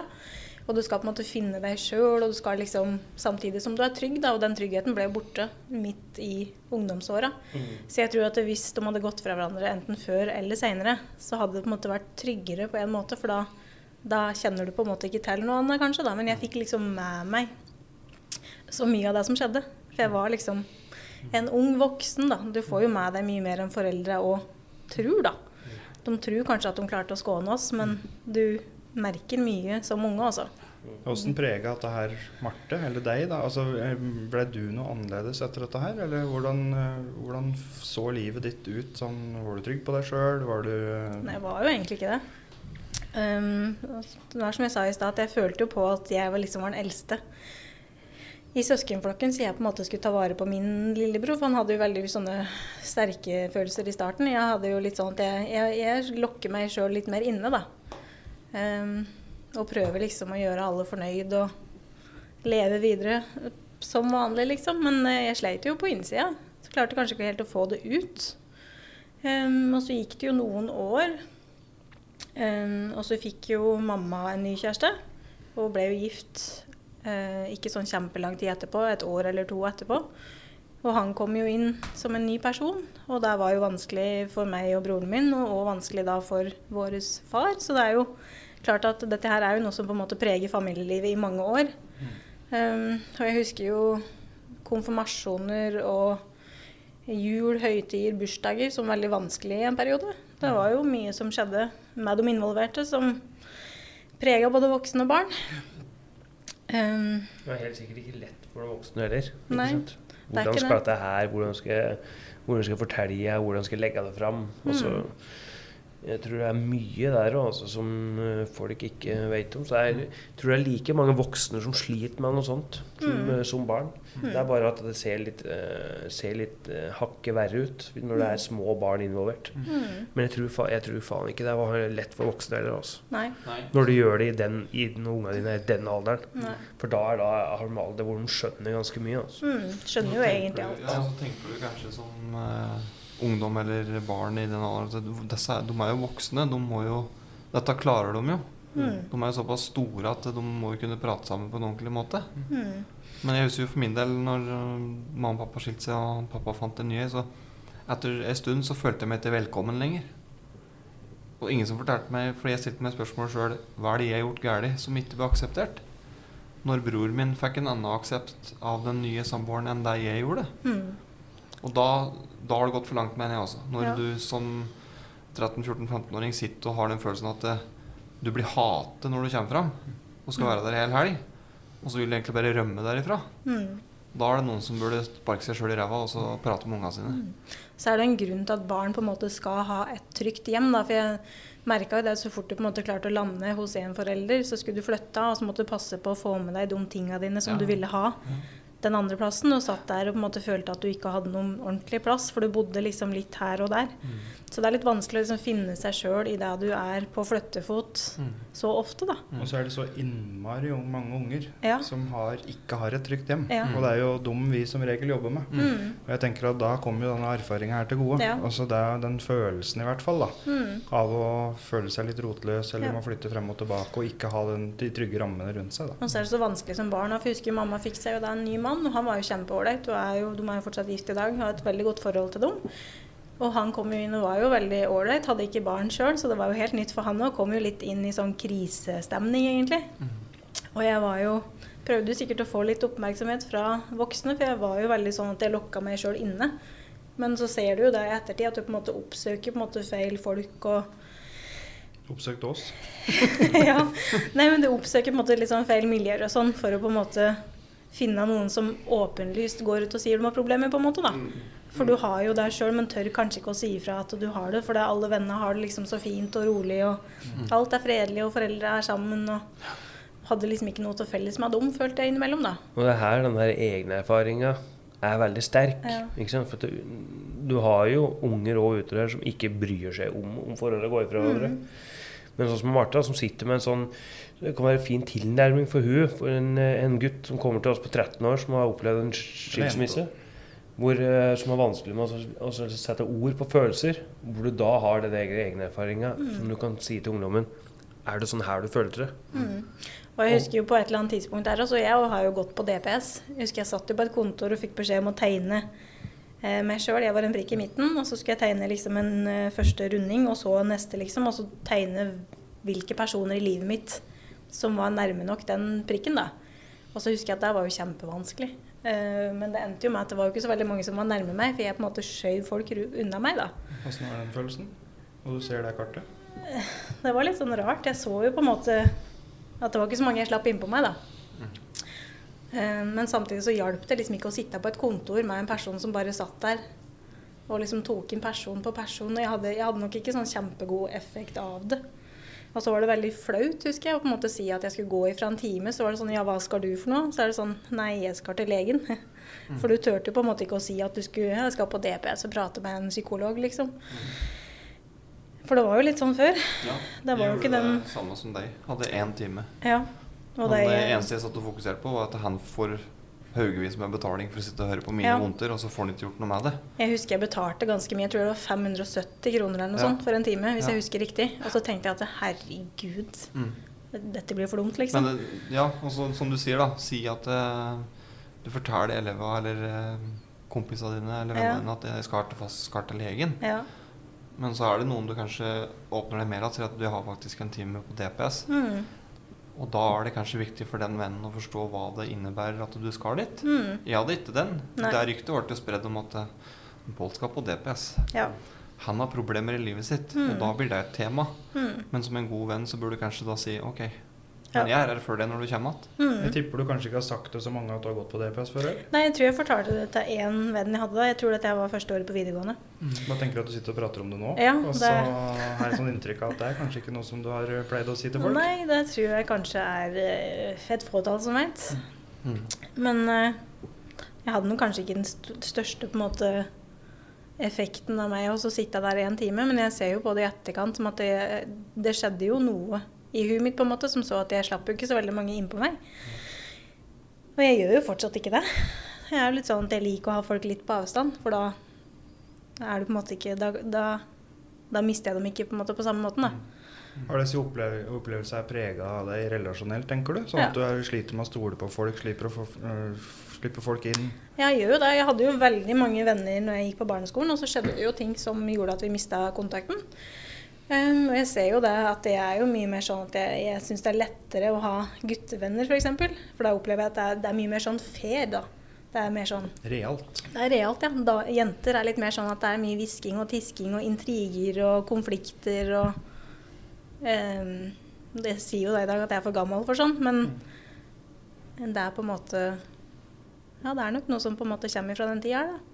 og du skal på en måte finne deg sjøl. Og du skal liksom, samtidig som du er trygg, da, og den tryggheten ble borte midt i ungdomsåra. Så jeg tror at hvis de hadde gått fra hverandre enten før eller seinere, så hadde det på en måte vært tryggere på en måte, for da, da kjenner du på en måte ikke til noe annet, kanskje. da, Men jeg fikk liksom med meg så mye av det som skjedde. For jeg var liksom en ung voksen, da. Du får jo med deg mye mer enn foreldre og tror, da. De tror kanskje at de klarte å skåne oss, men du merker mye som unge, altså. Hvordan prega dette her Marte, eller deg? da? Altså, Ble du noe annerledes etter dette her? Eller hvordan, hvordan så livet ditt ut? Sånn, var du trygg på deg sjøl? Var du Nei, jeg var jo egentlig ikke det. Um, det var som jeg sa i stad, at jeg følte jo på at jeg var liksom var den eldste. I søskenflokken så jeg på en måte skulle ta vare på min lillebror, for han hadde jo veldig sånne sterke følelser i starten. Jeg hadde jo litt sånn at jeg, jeg, jeg lokker meg sjøl litt mer inne, da. Um, og prøver liksom å gjøre alle fornøyd og leve videre som vanlig, liksom. Men eh, jeg sleit jo på innsida. Så klarte kanskje ikke helt å få det ut. Um, og så gikk det jo noen år. Um, og så fikk jo mamma en ny kjæreste, og ble jo gift ikke sånn kjempelang tid etterpå, et år eller to etterpå. Og han kom jo inn som en ny person, og det var jo vanskelig for meg og broren min, og, vanskelig da for vår far. Så det er jo klart at dette her er jo noe som på en måte preger familielivet i mange år. Um, og jeg husker jo konfirmasjoner og jul, høytider, bursdager som veldig vanskelig i en periode. Det var jo mye som skjedde med de involverte som prega både voksne og barn. Um, Det er helt sikkert ikke lett for de voksne heller. Nei, Hvordan skal det. dette her, hvordan skal, hvordan skal jeg fortelle, hvordan skal jeg legge det fram? Altså, Mm. Jeg tror det er mye der også, som eh, folk ikke vet om. Så jeg tror det er like mange voksne som sliter med noe sånt som, Mm. eh, som barn. Det er bare at det ser litt, eh, ser litt hakket verre ut når det er små barn involvert. mm, Men jeg tror, jeg tror faen ikke det var lett for voksne heller. Altså. nei, Når du gjør det i den, i, når ungene dine er i den alderen. nei. For da er da har de alder hvor de skjønner ganske mye. Altså. Mm, skjønner jo egentlig alt. Ja, så tenker du kanskje som eh, ungdom eller barn i den alderen at disse, De er jo voksne. De må jo Dette klarer de jo. Mm, De er jo såpass store at de må jo kunne prate sammen på en ordentlig måte. mm, Men jeg husker jo for min del når øh, mamma og pappa skilte seg og pappa fant en ny, så etter en stund så følte jeg meg ikke velkommen lenger. Og ingen som fortalte meg, fordi jeg stilte meg spørsmålet sjøl, hva er det jeg har gjort galt som ikke ble akseptert? Når bror min fikk en annen aksept av den nye samboeren enn det jeg gjorde. Mm. Og da, da har det gått for langt, mener jeg også. Når Ja. du som 13-14-15-åring sitter og har den følelsen at det, du blir hatet når du kommer fram, og skal Mm. være der hele helg, og så vil du egentlig bare rømme derifra. Mm. Da er det noen som burde sparke seg sjøl i ræva og så prate med ungene sine. Så er det en grunn til at barn på en måte skal ha et trygt hjem. Da. For jeg merka jo det så fort du på en måte klarte å lande hos en forelder, så skulle du flytte, og så måtte du passe på å få med deg de tinga dine som Ja. du ville ha den andre plassen, og satt der og på en måte følte at du ikke hadde noen ordentlig plass, for du bodde liksom litt her og der. Så det er litt vanskelig å liksom finne seg sjøl i det du er på flyttefot Mm. så ofte, da. Og så er det så innmari mange unger Ja. som har, ikke har et trygt hjem. Ja. Og det er jo dem vi som regel jobber med. Mm. Og jeg tenker at da kommer jo denne erfaringa her til gode. Ja. Altså det er den følelsen i hvert fall, da. Mm. Av å føle seg litt rotløs eller Ja. må flytte frem og tilbake og ikke ha den, de trygge rammene rundt seg. da. Og så er det så vanskelig som barn. For jeg husker mamma fikk seg jo da en ny mann, og han var jo kjempeålreit. og er jo- De er jo fortsatt gift i dag, har et veldig godt forhold til dem. Og han kom jo inn og var jo veldig ålreit, hadde ikke barn sjøl, så det var jo helt nytt for han òg. Kom jo litt inn i sånn krisestemning, egentlig. Og jeg var jo Prøvde sikkert å få litt oppmerksomhet fra voksne, for jeg var jo veldig sånn at jeg lokka meg sjøl inne. Men så ser du jo det i ettertid, at du på en måte oppsøker på en måte feil folk og Oppsøkte oss. ja. Nei, men du oppsøker på en måte litt sånn feil miljøer og sånn for å på en måte finne noen som åpenlyst går ut og sier de har problemer, på en måte, da. For du har jo det sjøl, men tør kanskje ikke å si ifra at du har det. For det alle vennene har det liksom så fint og rolig, og alt er fredelig, og foreldre er sammen, og hadde liksom ikke noe til felles med dem, følte jeg innimellom, da. Og det er her den der egne erfaringa er veldig sterk. Ja. Ikke sant? For du, du har jo unger òg ute der som ikke bryr seg om om forholdet går fra hverandre. Men sånn som Martha, som sitter med en sånn Det kan være en fin tilnærming for hun, for en, en gutt som kommer til oss på 13 år, som har opplevd en skilsmisse. Hvor, eh, som har vanskelig med å, å sette ord på følelser. Hvor du da har den egne, erfaringa mm. som du kan si til ungdommen Er det sånn her du følte det? Og jeg husker jo på et eller annet tidspunkt der også, jeg har jo gått på DPS. Jeg husker jeg satt jo på et kontor og fikk beskjed om å tegne eh, meg sjøl. Jeg var en prikk i midten, og så skulle jeg tegne liksom en eh, første runding, og så neste, liksom. Og så tegne hvilke personer i livet mitt som var nærme nok den prikken, da. Og så husker jeg at det var jo kjempevanskelig. Eh, men det endte jo med at det var jo ikke så veldig mange som var nærme meg, for jeg på en måte skjøv folk unna meg, da. Åssen var den følelsen? Og du ser det kartet? Det var litt sånn rart. Jeg så jo på en måte at det var ikke så mange jeg slapp innpå meg, da. Eh, Men samtidig så hjalp det liksom ikke å sitte på et kontor med en person som bare satt der og liksom tok inn person på person. Og jeg hadde, jeg hadde nok ikke sånn kjempegod effekt av det. Og så var det veldig flaut, husker jeg, å på en måte si at jeg skulle gå ifra en time. Så var det sånn Ja, hva skal du for noe? Så er det sånn Nei, jeg skal til legen. For du turte jo på en måte ikke å si at du skulle Jeg skal på DPS og prate med en psykolog, liksom. For det var jo litt sånn før. Ja, Det var jo jeg ikke gjorde den samme som deg. Hadde én time. Ja. Og det, det, eneste jeg satt og fokuserte på, var at han får haugevis med betaling for å sitte og høre på mine Ja. og så får han ikke gjort noe med det. Jeg husker jeg betalte ganske mye. Jeg tror det var 570 kroner eller noe Ja. sånt for en time, hvis Ja. jeg husker riktig. Og så tenkte jeg at herregud, Mm. dette blir for dumt, liksom. det, ja, og så, som du sier, da. Si at uh, du forteller elevene eller uh, kompisene dine eller vennene dine at jeg skal til, fast, skal til legen. Ja. Men så er det noen du kanskje åpner deg mer av, sier at du har faktisk en time på DPS. Mm. Og da er det kanskje viktig for den vennen å forstå hva det innebærer at du skal dit. Mm. Jeg hadde ikke den. Nei. Det ryktet ble spredd om at eh, Pål skal på DPS. Ja. Han har problemer i livet sitt, Mm. og da blir det et tema. Mm. Men som en god venn så burde du kanskje da si OK. Men jeg er her før det når du kommer igjen. Mm. Jeg tipper du kanskje ikke har sagt det så mange at du har gått på DPS før? eller? Nei, jeg tror jeg fortalte det til én venn jeg hadde da. Jeg tror dette var første året på videregående. Da tenker du at du sitter og prater om det nå? Ja, og så det- har jeg sånn inntrykk av at det er kanskje ikke noe som du har eh, pleid å si til folk? Nei, det tror jeg kanskje er eh, et fåtall som vet. Mm. Men eh, jeg hadde nok kanskje ikke den største på en måte effekten av meg å sitte der i en time, men jeg ser jo på det i etterkant som at det, det skjedde jo noe i huet mitt på en måte som så at jeg slapp jo ikke så veldig mange innpå meg. Og jeg gjør jo fortsatt ikke det. Jeg er jo litt sånn at jeg liker å ha folk litt på avstand, for da er det på en måte ikke Da, da, da mister jeg dem ikke på en måte på samme måten, da. Har disse opplev opplevelsene er prega av deg relasjonelt, tenker du? Sånn Ja. at du er, sliter med å stole på folk, slipper å få, slippe folk inn? Jeg gjør jo det. Jeg hadde jo veldig mange venner når jeg gikk på barneskolen, og så skjedde det jo ting som gjorde at vi mista kontakten. Um, og jeg ser jo det at det er jo mye mer sånn at jeg, jeg syns det er lettere å ha guttevenner, f.eks. For, eksempel. for da opplever jeg at det er, det er mye mer sånn fair, da. Det er mer sånn Realt. Det er realt, ja. Da, jenter er litt mer sånn at det er mye hvisking og tisking og intriger og konflikter og um, Det sier jo det i dag at jeg er for gammel for sånn, men det er på en måte Ja, det er nok noe som på en måte kommer fra den tida, da.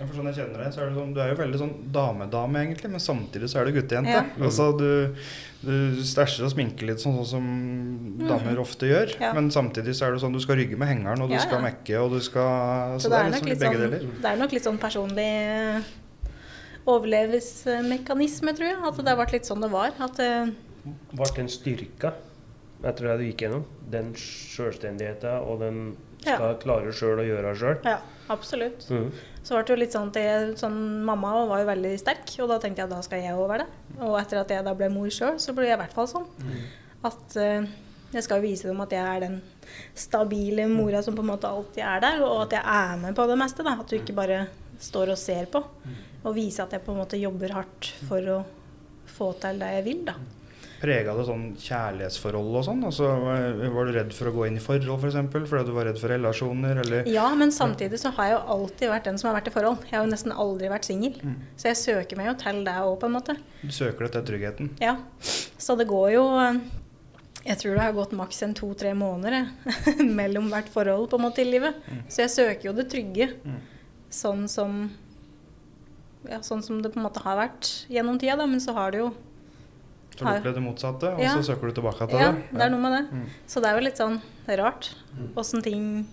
Ja, for sånn jeg kjenner deg, så er det sånn, Du er jo veldig sånn damedame, egentlig, men samtidig så er du guttejente. Ja. Altså, du, du stæsjer og sminker litt sånn, sånn som damer ofte gjør. Ja. Men samtidig så er det sånn du skal rygge med hengeren, og du Ja, skal mekke, og du skal Så det er, nok liksom litt begge sånn, deler. det er nok litt sånn personlig eh, overlevelsesmekanisme, tror jeg. At det har vært litt sånn det var. At eh, Ble den styrka etter det du gikk gjennom? Den sjølstendigheta og den skal klare sjøl å gjøre sjøl? Ja, absolutt. Mm. Så ble det jo litt sånn at jeg, sånn, Mamma var jo veldig sterk, og da tenkte jeg at da skal jeg òg være det. Og etter at jeg da ble mor sjøl, så ble jeg i hvert fall sånn. At uh, jeg skal vise dem at jeg er den stabile mora som på en måte alltid er der, og at jeg er med på det meste. da, At du ikke bare står og ser på. Og vise at jeg på en måte jobber hardt for å få til det jeg vil, da. Prega det sånn kjærlighetsforhold og sånn? Altså, var du redd for å gå inn i forhold, f.eks., for eksempel, fordi du var redd for relasjoner, eller Ja, men samtidig så har jeg jo alltid vært den som har vært i forhold. Jeg har jo nesten aldri vært singel. Så jeg søker meg jo til det òg, på en måte. Du søker deg til tryggheten? Ja. Så det går jo eh, Jeg tror det har gått maks en to-tre måneder jeg, mellom hvert forhold på en måte i livet. Så jeg søker jo det trygge. Sånn som ja, sånn som det på en måte har vært gjennom tida, da. Men så har det jo Så har du opplevd det motsatte, og Ja. så søker du tilbake til Ja, det? det er noe med det. Mm. Så det er jo litt sånn rart åssen ting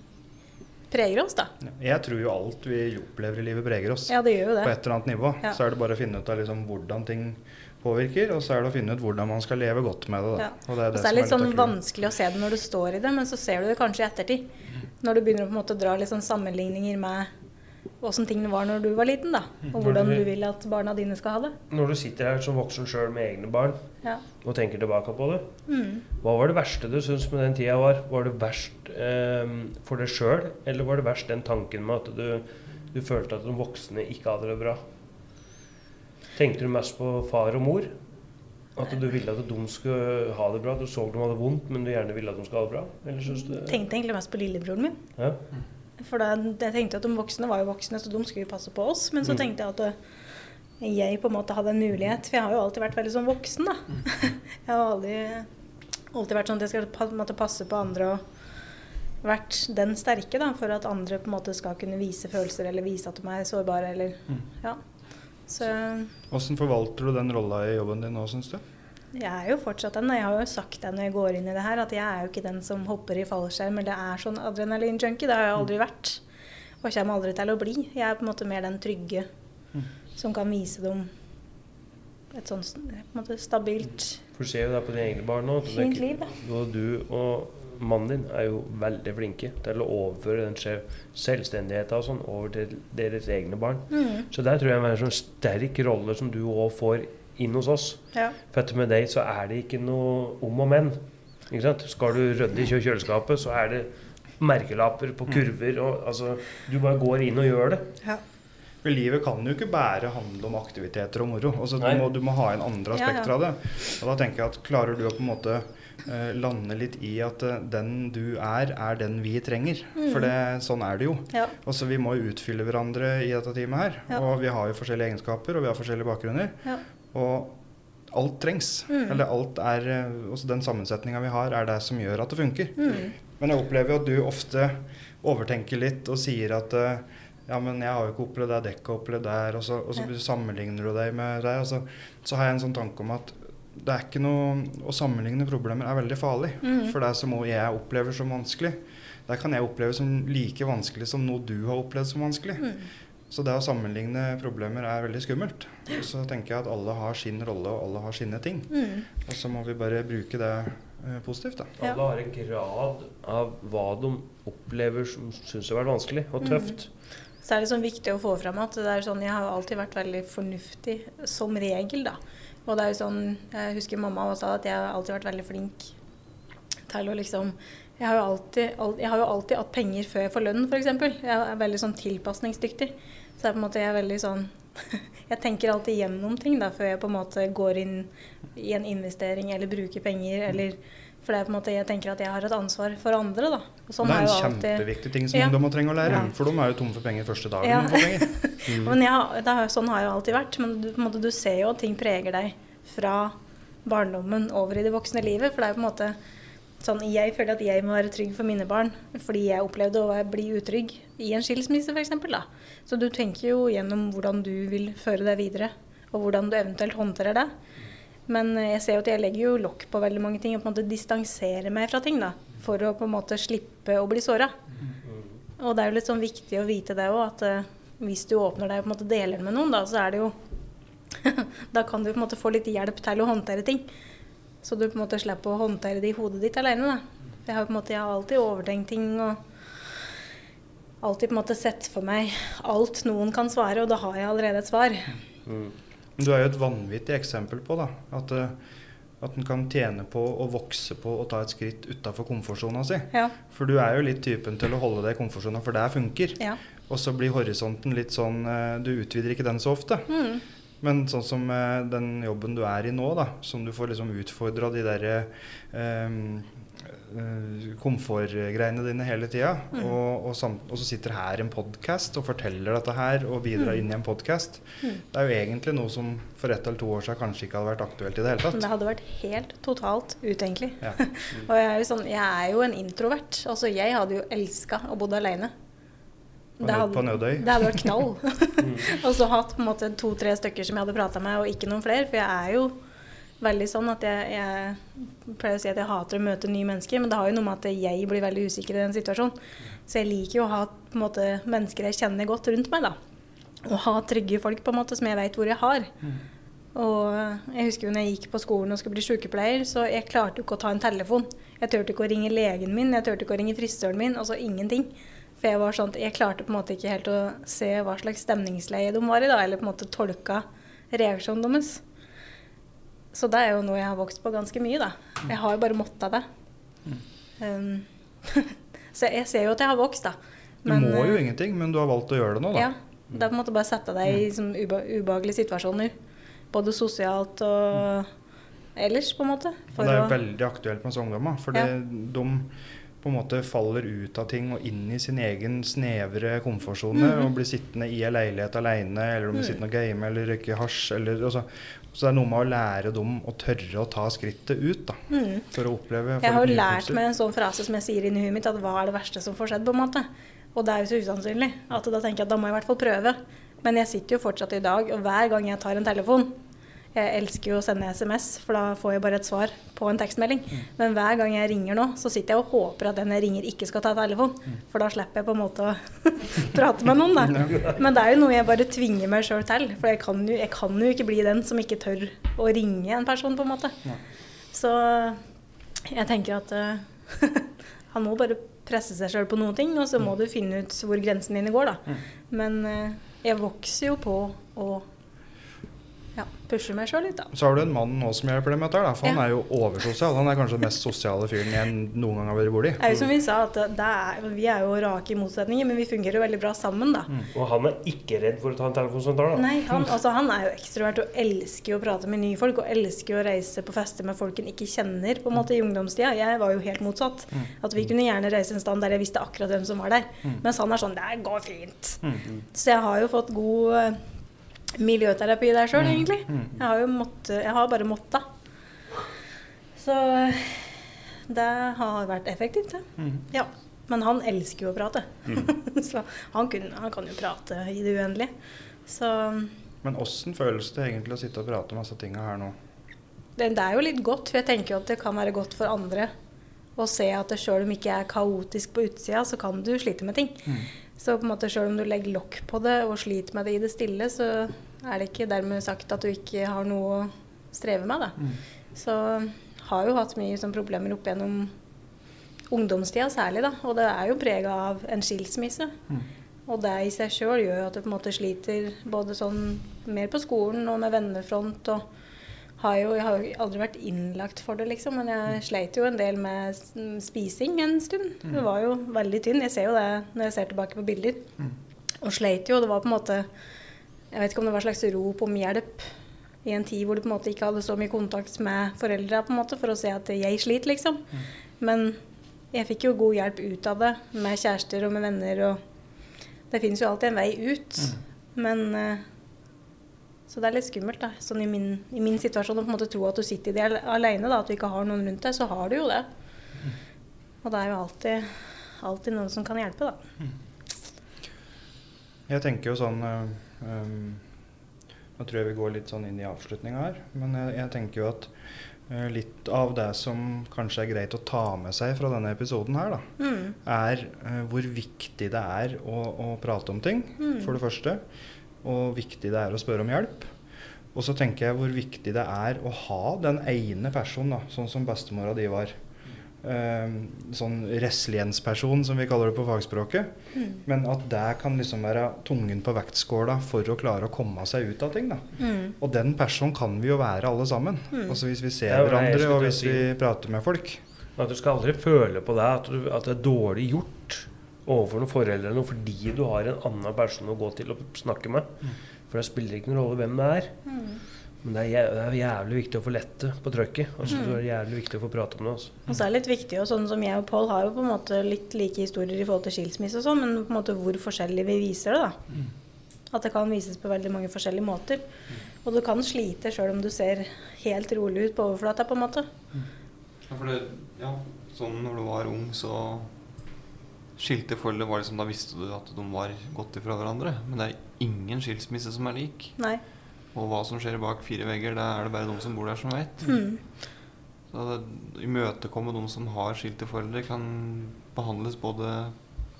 preger oss, da. Jeg tror jo alt vi opplever i livet, preger oss. Ja, det gjør jo det. På et eller annet nivå. Ja. Så er det bare å finne ut av liksom hvordan ting påvirker, og så er det å finne ut hvordan man skal leve godt med det. Da. Ja. Og det er Og det så er som det litt sånn av clouet. vanskelig å se det når du står i det, men så ser du det kanskje i ettertid. Når du begynner å på en måte dra litt sånn sammenligninger med åssen tingene var når du var liten, da. Og hvordan du vil at barna dine skal ha det. Når du sitter her som voksen sjøl med egne barn Ja. og tenker tilbake på det, Mm. hva var det verste du syns med den tida var? Var det verst eh, for deg sjøl, eller var det verst den tanken med at du, du følte at de voksne ikke hadde det bra? Tenkte du mest på far og mor? At du ville at de skulle ha det bra? Du så de hadde vondt, men du gjerne ville at de skulle ha det bra? Eller synes du Tenkte egentlig mest på lillebroren min. Ja. For da, jeg tenkte at de voksne var jo voksne, så de skulle jo passe på oss. Men så Mm. tenkte jeg at eh, jeg på en måte hadde en mulighet. For jeg har jo alltid vært veldig sånn voksen, da. Jeg har aldri, alltid vært sånn at jeg skal passe på andre og vært den sterke, da. For at andre på en måte skal kunne vise følelser eller vise at de er sårbare, eller Ja. Så Hvordan forvalter du den rolla i jobben din nå, syns du? Jeg er jo fortsatt den. Jeg har jo sagt det når jeg går inn i det her, at jeg er jo ikke den som hopper i fallskjerm eller er sånn adrenalinjunkie. Det har jeg aldri vært. Og kommer aldri til å bli. Jeg er på en måte mer den trygge som kan vise dem et sånn på en måte stabilt, For du ser jo det på dine egne barn nå. fint liv, da. Du og mannen din er jo veldig flinke til å overføre den selvstendigheten og sånn over til deres egne barn. Mm. Så der tror jeg det er en sånn sterk rolle som du òg får inn hos oss. Ja. For etter med deg så er det ikke noe om og men. Ikke sant? Skal du rydde i kjøleskapet, så er det merkelapper på kurver. Og, altså, du bare går inn og gjør det. Ja. For livet kan jo ikke bare handle om aktiviteter og moro. Altså, du, må, du må ha inn andre aspekter ja. av det. Og da tenker jeg at klarer du å på en måte eh, lande litt i at eh, den du er, er den vi trenger. Mm. For det, sånn er det jo. Ja. Altså, vi må jo utfylle hverandre i dette teamet her. Ja. Og vi har jo forskjellige egenskaper, og vi har forskjellige bakgrunner. Ja. Og alt trengs. Mm. Eller alt er eh, også Den sammensetninga vi har, er det som gjør at det funker. Mm. Men jeg opplever jo at du ofte overtenker litt og sier at eh, ja, men jeg har jo ikke opplevd det dekket opplevd der, og så, og så Ja. sammenligner du deg med det. Så, så har jeg en sånn tanke om at det er ikke noe Å sammenligne problemer er veldig farlig. Mm. For det som jeg opplever som vanskelig, det kan jeg oppleve som like vanskelig som noe du har opplevd som vanskelig. Mm. Så det å sammenligne problemer er veldig skummelt. Og så tenker jeg at alle har sin rolle, og alle har sine ting. Mm. Og så må vi bare bruke det eh, positivt, da. Ja. Alle har en grad av hva de opplever som syns har vært vanskelig og Mm. tøft. Så er det sånn viktig å få fram at det er sånn, jeg har alltid vært veldig fornuftig, som regel, da. Og det er jo sånn, jeg husker mamma sa at jeg har alltid vært veldig flink til å liksom Jeg har jo alltid, jeg har jo alltid hatt penger før jeg får lønn, f.eks. Jeg er veldig sånn tilpasningsdyktig. Så er en måte jeg er veldig sånn jeg tenker alltid gjennom ting da, før jeg på en måte går inn i en investering eller bruker penger. eller for det er på en måte, jeg tenker at jeg har et ansvar for andre. da. Sånn det er en jo alltid- kjempeviktig ting som Ja. ungdommer trenger å lære. Ja. For de er jo tomme for penger første dagen. Ja. Mm. Men ja, det har, sånn har jo alltid vært. Men du, måte, du ser jo at ting preger deg fra barndommen over i det voksne livet. For det er jo på en måte sånn Jeg føler at jeg må være trygg for mine barn fordi jeg opplevde å bli utrygg i en skilsmisse f.eks. Så du tenker jo gjennom hvordan du vil føre deg videre, og hvordan du eventuelt håndterer det. Men eh, jeg ser jo at jeg legger jo lokk på veldig mange ting og på en måte distanserer meg fra ting da, for å på en måte slippe å bli såra. Og det er jo litt sånn viktig å vite det òg, at eh, hvis du åpner deg og på en måte deler med noen, da, så er det jo Da kan du på en måte få litt hjelp til å håndtere ting. Så du på en måte slipper å håndtere det i hodet ditt alene. Da. Jeg har, på en måte, jeg har alltid overtenkt ting og alltid på en måte sett for meg alt noen kan svare, og da har jeg allerede et svar. Mm. Du er jo et vanvittig eksempel på da, at, eh, at en kan tjene på å vokse på å ta et skritt utafor komfortsona si. Ja. For du er jo litt typen til å holde deg i komfortsona, for det funker. ja. Og så blir horisonten litt sånn eh, Du utvider ikke den så ofte. Mm. Men sånn som eh, den jobben du er i nå, da, som du får liksom utfordra de derre eh, eh, komfortgreiene dine hele tida, Mm. og, og, og så sitter her en podkast og forteller dette her og bidrar Mm. inn i en podkast. Mm. Det er jo egentlig noe som for ett eller to år siden kanskje ikke hadde vært aktuelt i det hele Men tatt. det hadde vært helt totalt utenkelig. Ja. Og jeg er, jo sånn, jeg er jo en introvert. Altså, jeg hadde jo elska å bo alene. På hadde- på Nødøy. Det hadde vært knall. Mm. og så hatt på en måte to-tre stykker som jeg hadde prata med, og ikke noen flere. For jeg er jo veldig sånn at jeg, jeg pleier å si at jeg hater å møte nye mennesker, men det har jo noe med at jeg blir veldig usikker i den situasjonen. Så jeg liker jo å ha måte, mennesker jeg kjenner godt rundt meg, da. Og ha trygge folk på en måte som jeg veit hvor jeg har. Og jeg husker jo når jeg gikk på skolen og skulle bli sykepleier, så jeg klarte jo ikke å ta en telefon. Jeg turte ikke å ringe legen min, jeg turte ikke å ringe frisøren min, altså ingenting. For jeg var sånn jeg klarte på en måte ikke helt å se hva slags stemningsleie de var i, da, eller på en måte tolka reaksjonen deres. Så det er jo noe jeg har vokst på ganske mye, da. Jeg har jo bare måttet det. Um, så jeg ser jo at jeg har vokst, da. Du må jo eh, ingenting, men du har valgt å gjøre det nå, da. ja, det er på en måte bare sette deg i liksom, ubehagelige situasjoner. Både sosialt og ellers, på en måte. Det er jo å- veldig aktuelt med disse ungdommer. For Ja. de på en måte faller ut av ting og inn i sin egen snevre komfortsone Mhm. og blir sittende i ei leilighet aleine, eller blir Mhm. sittende og game eller røyke hasj. Eller, så, så det er noe med å lære dem å tørre å ta skrittet ut da, Mm. for å oppleve Jeg har jo lært meg en sånn frase som jeg sier inni huet mitt, at hva er det verste som får skjedd, på en måte. Og det er jo så usannsynlig at da tenker jeg at da må jeg i hvert fall prøve. Men jeg sitter jo fortsatt i dag, og hver gang jeg tar en telefon Jeg elsker jo å sende SMS, for da får jeg bare et svar på en tekstmelding. Men hver gang jeg ringer nå, så sitter jeg og håper at den jeg ringer, ikke skal ta telefon. For da slipper jeg på en måte å prate med noen, da. Men det er jo noe jeg bare tvinger meg sjøl til. For jeg kan, jo, jeg kan jo ikke bli den som ikke tør å ringe en person, på en måte. Så jeg tenker at eh, han må bare presse seg sjøl på noen ting, og så må du finne ut hvor grensen dine går, da. Men eh, jeg vokser jo på å ja, pushe meg sjøl litt, da. Så har du en mann nå som hjelper deg med dette, for ja. han er jo oversosial. Han er kanskje den mest sosiale fyren jeg noen gang har vært borti. Det er jo som vi sa, at det er, vi er jo rake i motsetninger, men vi fungerer jo veldig bra sammen, da. Og han er ikke redd for å ta en telefonsamtale. da. Nei, han, altså, han er jo ekstrovert og elsker jo å prate med nye folk, og elsker jo å reise på fester med folk en ikke kjenner, på en måte, i ungdomstida. Jeg var jo helt motsatt. At vi kunne gjerne reise en stand der jeg visste akkurat hvem som var der. Mens han er sånn Det går fint. Så jeg har jo fått god eh, miljøterapi der sjøl, egentlig. Jeg har jo måttet Jeg har bare måtta. Så det har vært effektivt, det. Ja. Men han elsker jo å prate. så han, kun, han kan jo prate i det uendelige. Så Men åssen føles det egentlig å sitte og prate om disse tinga her nå? det, det er jo litt godt, for jeg tenker jo at det kan være godt for andre å se at det sjøl om ikke er kaotisk på utsida, så kan du slite med ting. Så på en måte sjøl om du legger lokk på det og sliter med det i det stille, så er det ikke dermed sagt at du ikke har noe å streve med. Da. Så har jo hatt mye sånn problemer opp gjennom ungdomstida særlig, da. Og det er jo prega av en skilsmisse. Og det i seg sjøl gjør jo at du på en måte sliter både sånn mer på skolen og med vennefront. og har jo, Jeg har jo aldri vært innlagt for det, liksom, men jeg sleit jo en del med spising en stund. Det var jo veldig tynn. Jeg ser jo det når jeg ser tilbake på bilder. Og sleit jo. Det var på en måte Jeg vet ikke om det var et slags rop om hjelp i en tid hvor du på en måte ikke hadde så mye kontakt med foreldra for å se at jeg sliter, liksom. Men jeg fikk jo god hjelp ut av det, med kjærester og med venner. og Det finnes jo alltid en vei ut. Men eh, Så det er litt skummelt, da. Sånn i min, i min situasjon å på en måte tro at du sitter i det alene, da, at du ikke har noen rundt deg. Så har du jo det. Og det er jo alltid, alltid noen som kan hjelpe, da. Jeg tenker jo sånn øh, øhm, Nå tror jeg vi går litt sånn inn i avslutninga her. Men jeg, jeg tenker jo at øh, litt av det som kanskje er greit å ta med seg fra denne episoden her, da, Mm. er øh, hvor viktig det er å, å prate om ting, Mm. for det første. Og viktig det er å spørre om hjelp. Og så tenker jeg hvor viktig det er å ha den ene personen, da, sånn som bestemora di var. Eh, sånn resiliensperson, som vi kaller det på fagspråket. Mm. Men at det kan liksom være tungen på vektskåla for å klare å komme seg ut av ting. da. Mm. Og den personen kan vi jo være alle sammen. Mm. Altså Hvis vi ser Ja, hverandre, og hvis si. vi prater med folk. At du skal aldri føle på deg at, du, at det er dårlig gjort overfor noen foreldre eller noe fordi du har en annen person å gå til og snakke med. For det spiller ikke noen rolle hvem det er. Mm. Men det er, det er jævlig viktig å få lette på trøkket. Altså, Det er jævlig viktig å få prate om det. Også. Og så er det litt viktig, og sånn som jeg og Pål har jo på en måte litt like historier i forhold til skilsmisse og sånn, men på en måte hvor forskjellig vi viser det, da. At det kan vises på veldig mange forskjellige måter. Og du kan slite sjøl om du ser helt rolig ut på overflata, på en måte. Ja, for det, ja, sånn når du var ung, så skilte foreldre var liksom Da visste du at de var gått ifra hverandre. Men det er ingen skilsmisse som er lik. Nei. Og hva som skjer bak fire vegger, det er det bare de som bor der, som vet. Mm. Så det, imøtekomme de som har skilte foreldre, kan behandles både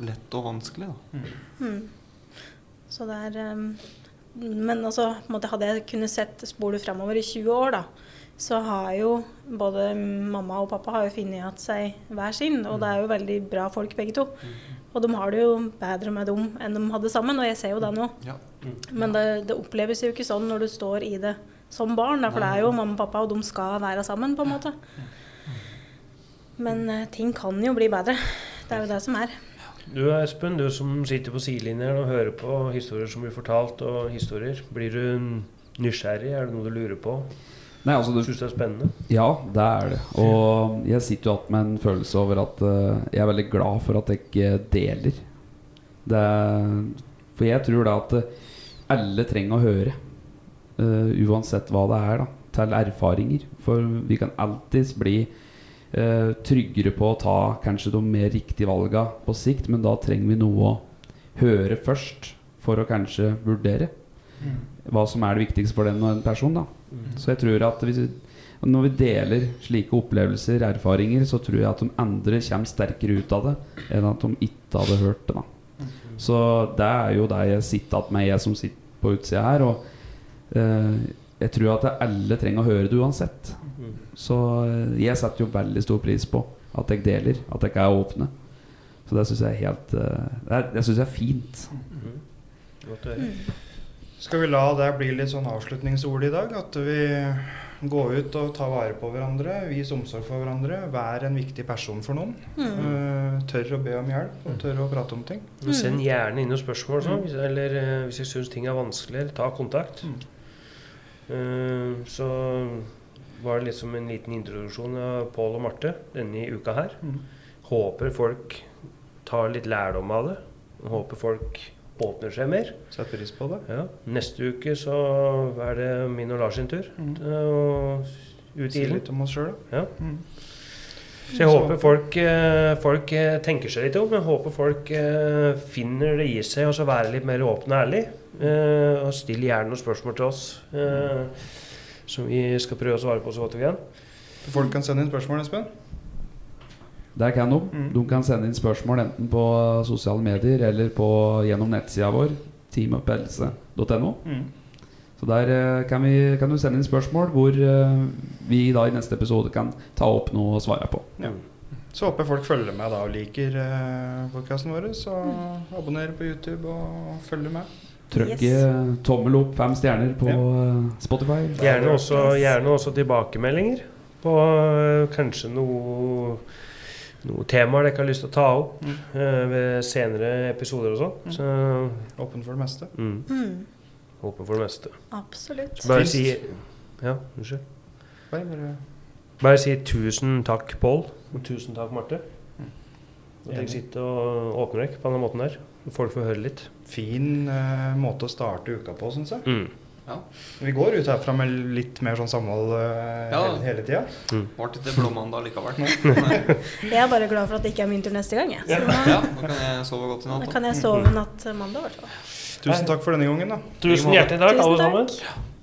lett og vanskelig. Da. Mm. Så det er um, Men altså, hadde jeg kunnet sett spolet framover i 20 år, da, så har jo både mamma og pappa har jo funnet igjen seg hver sin, og det er jo veldig bra folk begge to. Og de har det jo bedre med dem enn de hadde sammen, og jeg ser jo det nå. Men det, det oppleves jo ikke sånn når du står i det som barn, da, for det er jo mamma og pappa, og de skal være sammen, på en måte. Men eh, ting kan jo bli bedre. Det er jo det som er. Du Espen, du som sitter på sidelinjen og hører på historier som blir fortalt, og historier. Blir du nysgjerrig? Er det noe du lurer på? Nei, altså du, Syns det er spennende? Ja, det er det. Og jeg sitter jo igjen med en følelse over at uh, jeg er veldig glad for at jeg ikke deler. Det er, for jeg tror da at eh, alle trenger å høre, uh, uansett hva det er, da, til erfaringer. For vi kan alltids bli uh, tryggere på å ta kanskje de mer riktige valga på sikt, men da trenger vi noe å høre først for å kanskje vurdere hva som er det viktigste for den og en person. da så jeg tror at hvis vi, når vi deler slike opplevelser, erfaringer, så tror jeg at de andre kommer sterkere ut av det enn at de ikke hadde hørt det. da Så det er jo det jeg sitter igjen med, jeg som sitter på utsida her. Og eh, jeg tror at alle trenger å høre det uansett. Så eh, jeg setter jo veldig stor pris på at jeg deler, at jeg ikke er åpne. Så det syns jeg er helt eh, Det, syns synes jeg er fint. Godt å høre. Skal vi la det bli litt sånn avslutningsord i dag? At vi går ut og tar vare på hverandre, vis omsorg for hverandre. Vær en viktig person for noen. Eh, tør å be om hjelp og tør å prate om ting. Mm. send gjerne inn noen spørsmål, så, hvis, eller uh, hvis jeg syns ting er vanskelig, eller ta kontakt. Eh, så var det liksom en liten introduksjon av Pål og Marte denne uka her. Mm. Håper folk tar litt lærdom av det. Håper folk åpner seg mer. Sett pris på det. Ja. Neste uke så er det min og Lars sin tur. Mm. Ut i litt om oss sjøl, da. Ja. Mm. Så jeg håper folk, eh, folk eh, tenker seg litt om. Jeg håper folk eh, finner det i seg så være litt mer åpne og ærlig. Eh, og still gjerne noen spørsmål til oss eh, som vi skal prøve å svare på så godt vi kan. Folk kan sende inn spørsmål, Espen. Der kan de. Mm. De kan sende inn spørsmål enten på sosiale medier eller på, gjennom nettsida vår, teamuphelse.no. Mm. Så der eh, kan, vi, kan du sende inn spørsmål hvor eh, vi da i neste episode kan ta opp noe og svare på. Ja. Så håper jeg folk følger med da og liker eh, podkasten vår. Så abonner på YouTube og følger med. Trykk Yes. eh, tommel opp, fem stjerner på ja. Spotify. Gjerne også, gjerne også tilbakemeldinger på kanskje noe noen temaer dere har lyst til å ta opp Mm. uh, ved senere episoder og sånn. Så Åpen for det meste. mm. Mm. håper for det meste. Absolutt. Bare Trist. si Ja, unnskyld. Bare, bare Bare si tusen takk, Pål. Og tusen takk, Marte. Mm. At dere sitter og åpner dere på denne måten der. Folk får høre litt. fin uh, måte å starte uka på, syns jeg. Mm. Vi går ut herfra med litt mer sånn samhold uh, Ja. hele, hele tida. Ble ikke blåmandag likevel. Jeg er bare glad for at det ikke er min tur neste gang. Jeg. Så Ja, nå kan jeg sove godt i natt. da. kan jeg sove natt mandag, i hvert fall. Tusen takk for denne gangen, da. Tusen hjertelig takk, Tusen alle takk. sammen.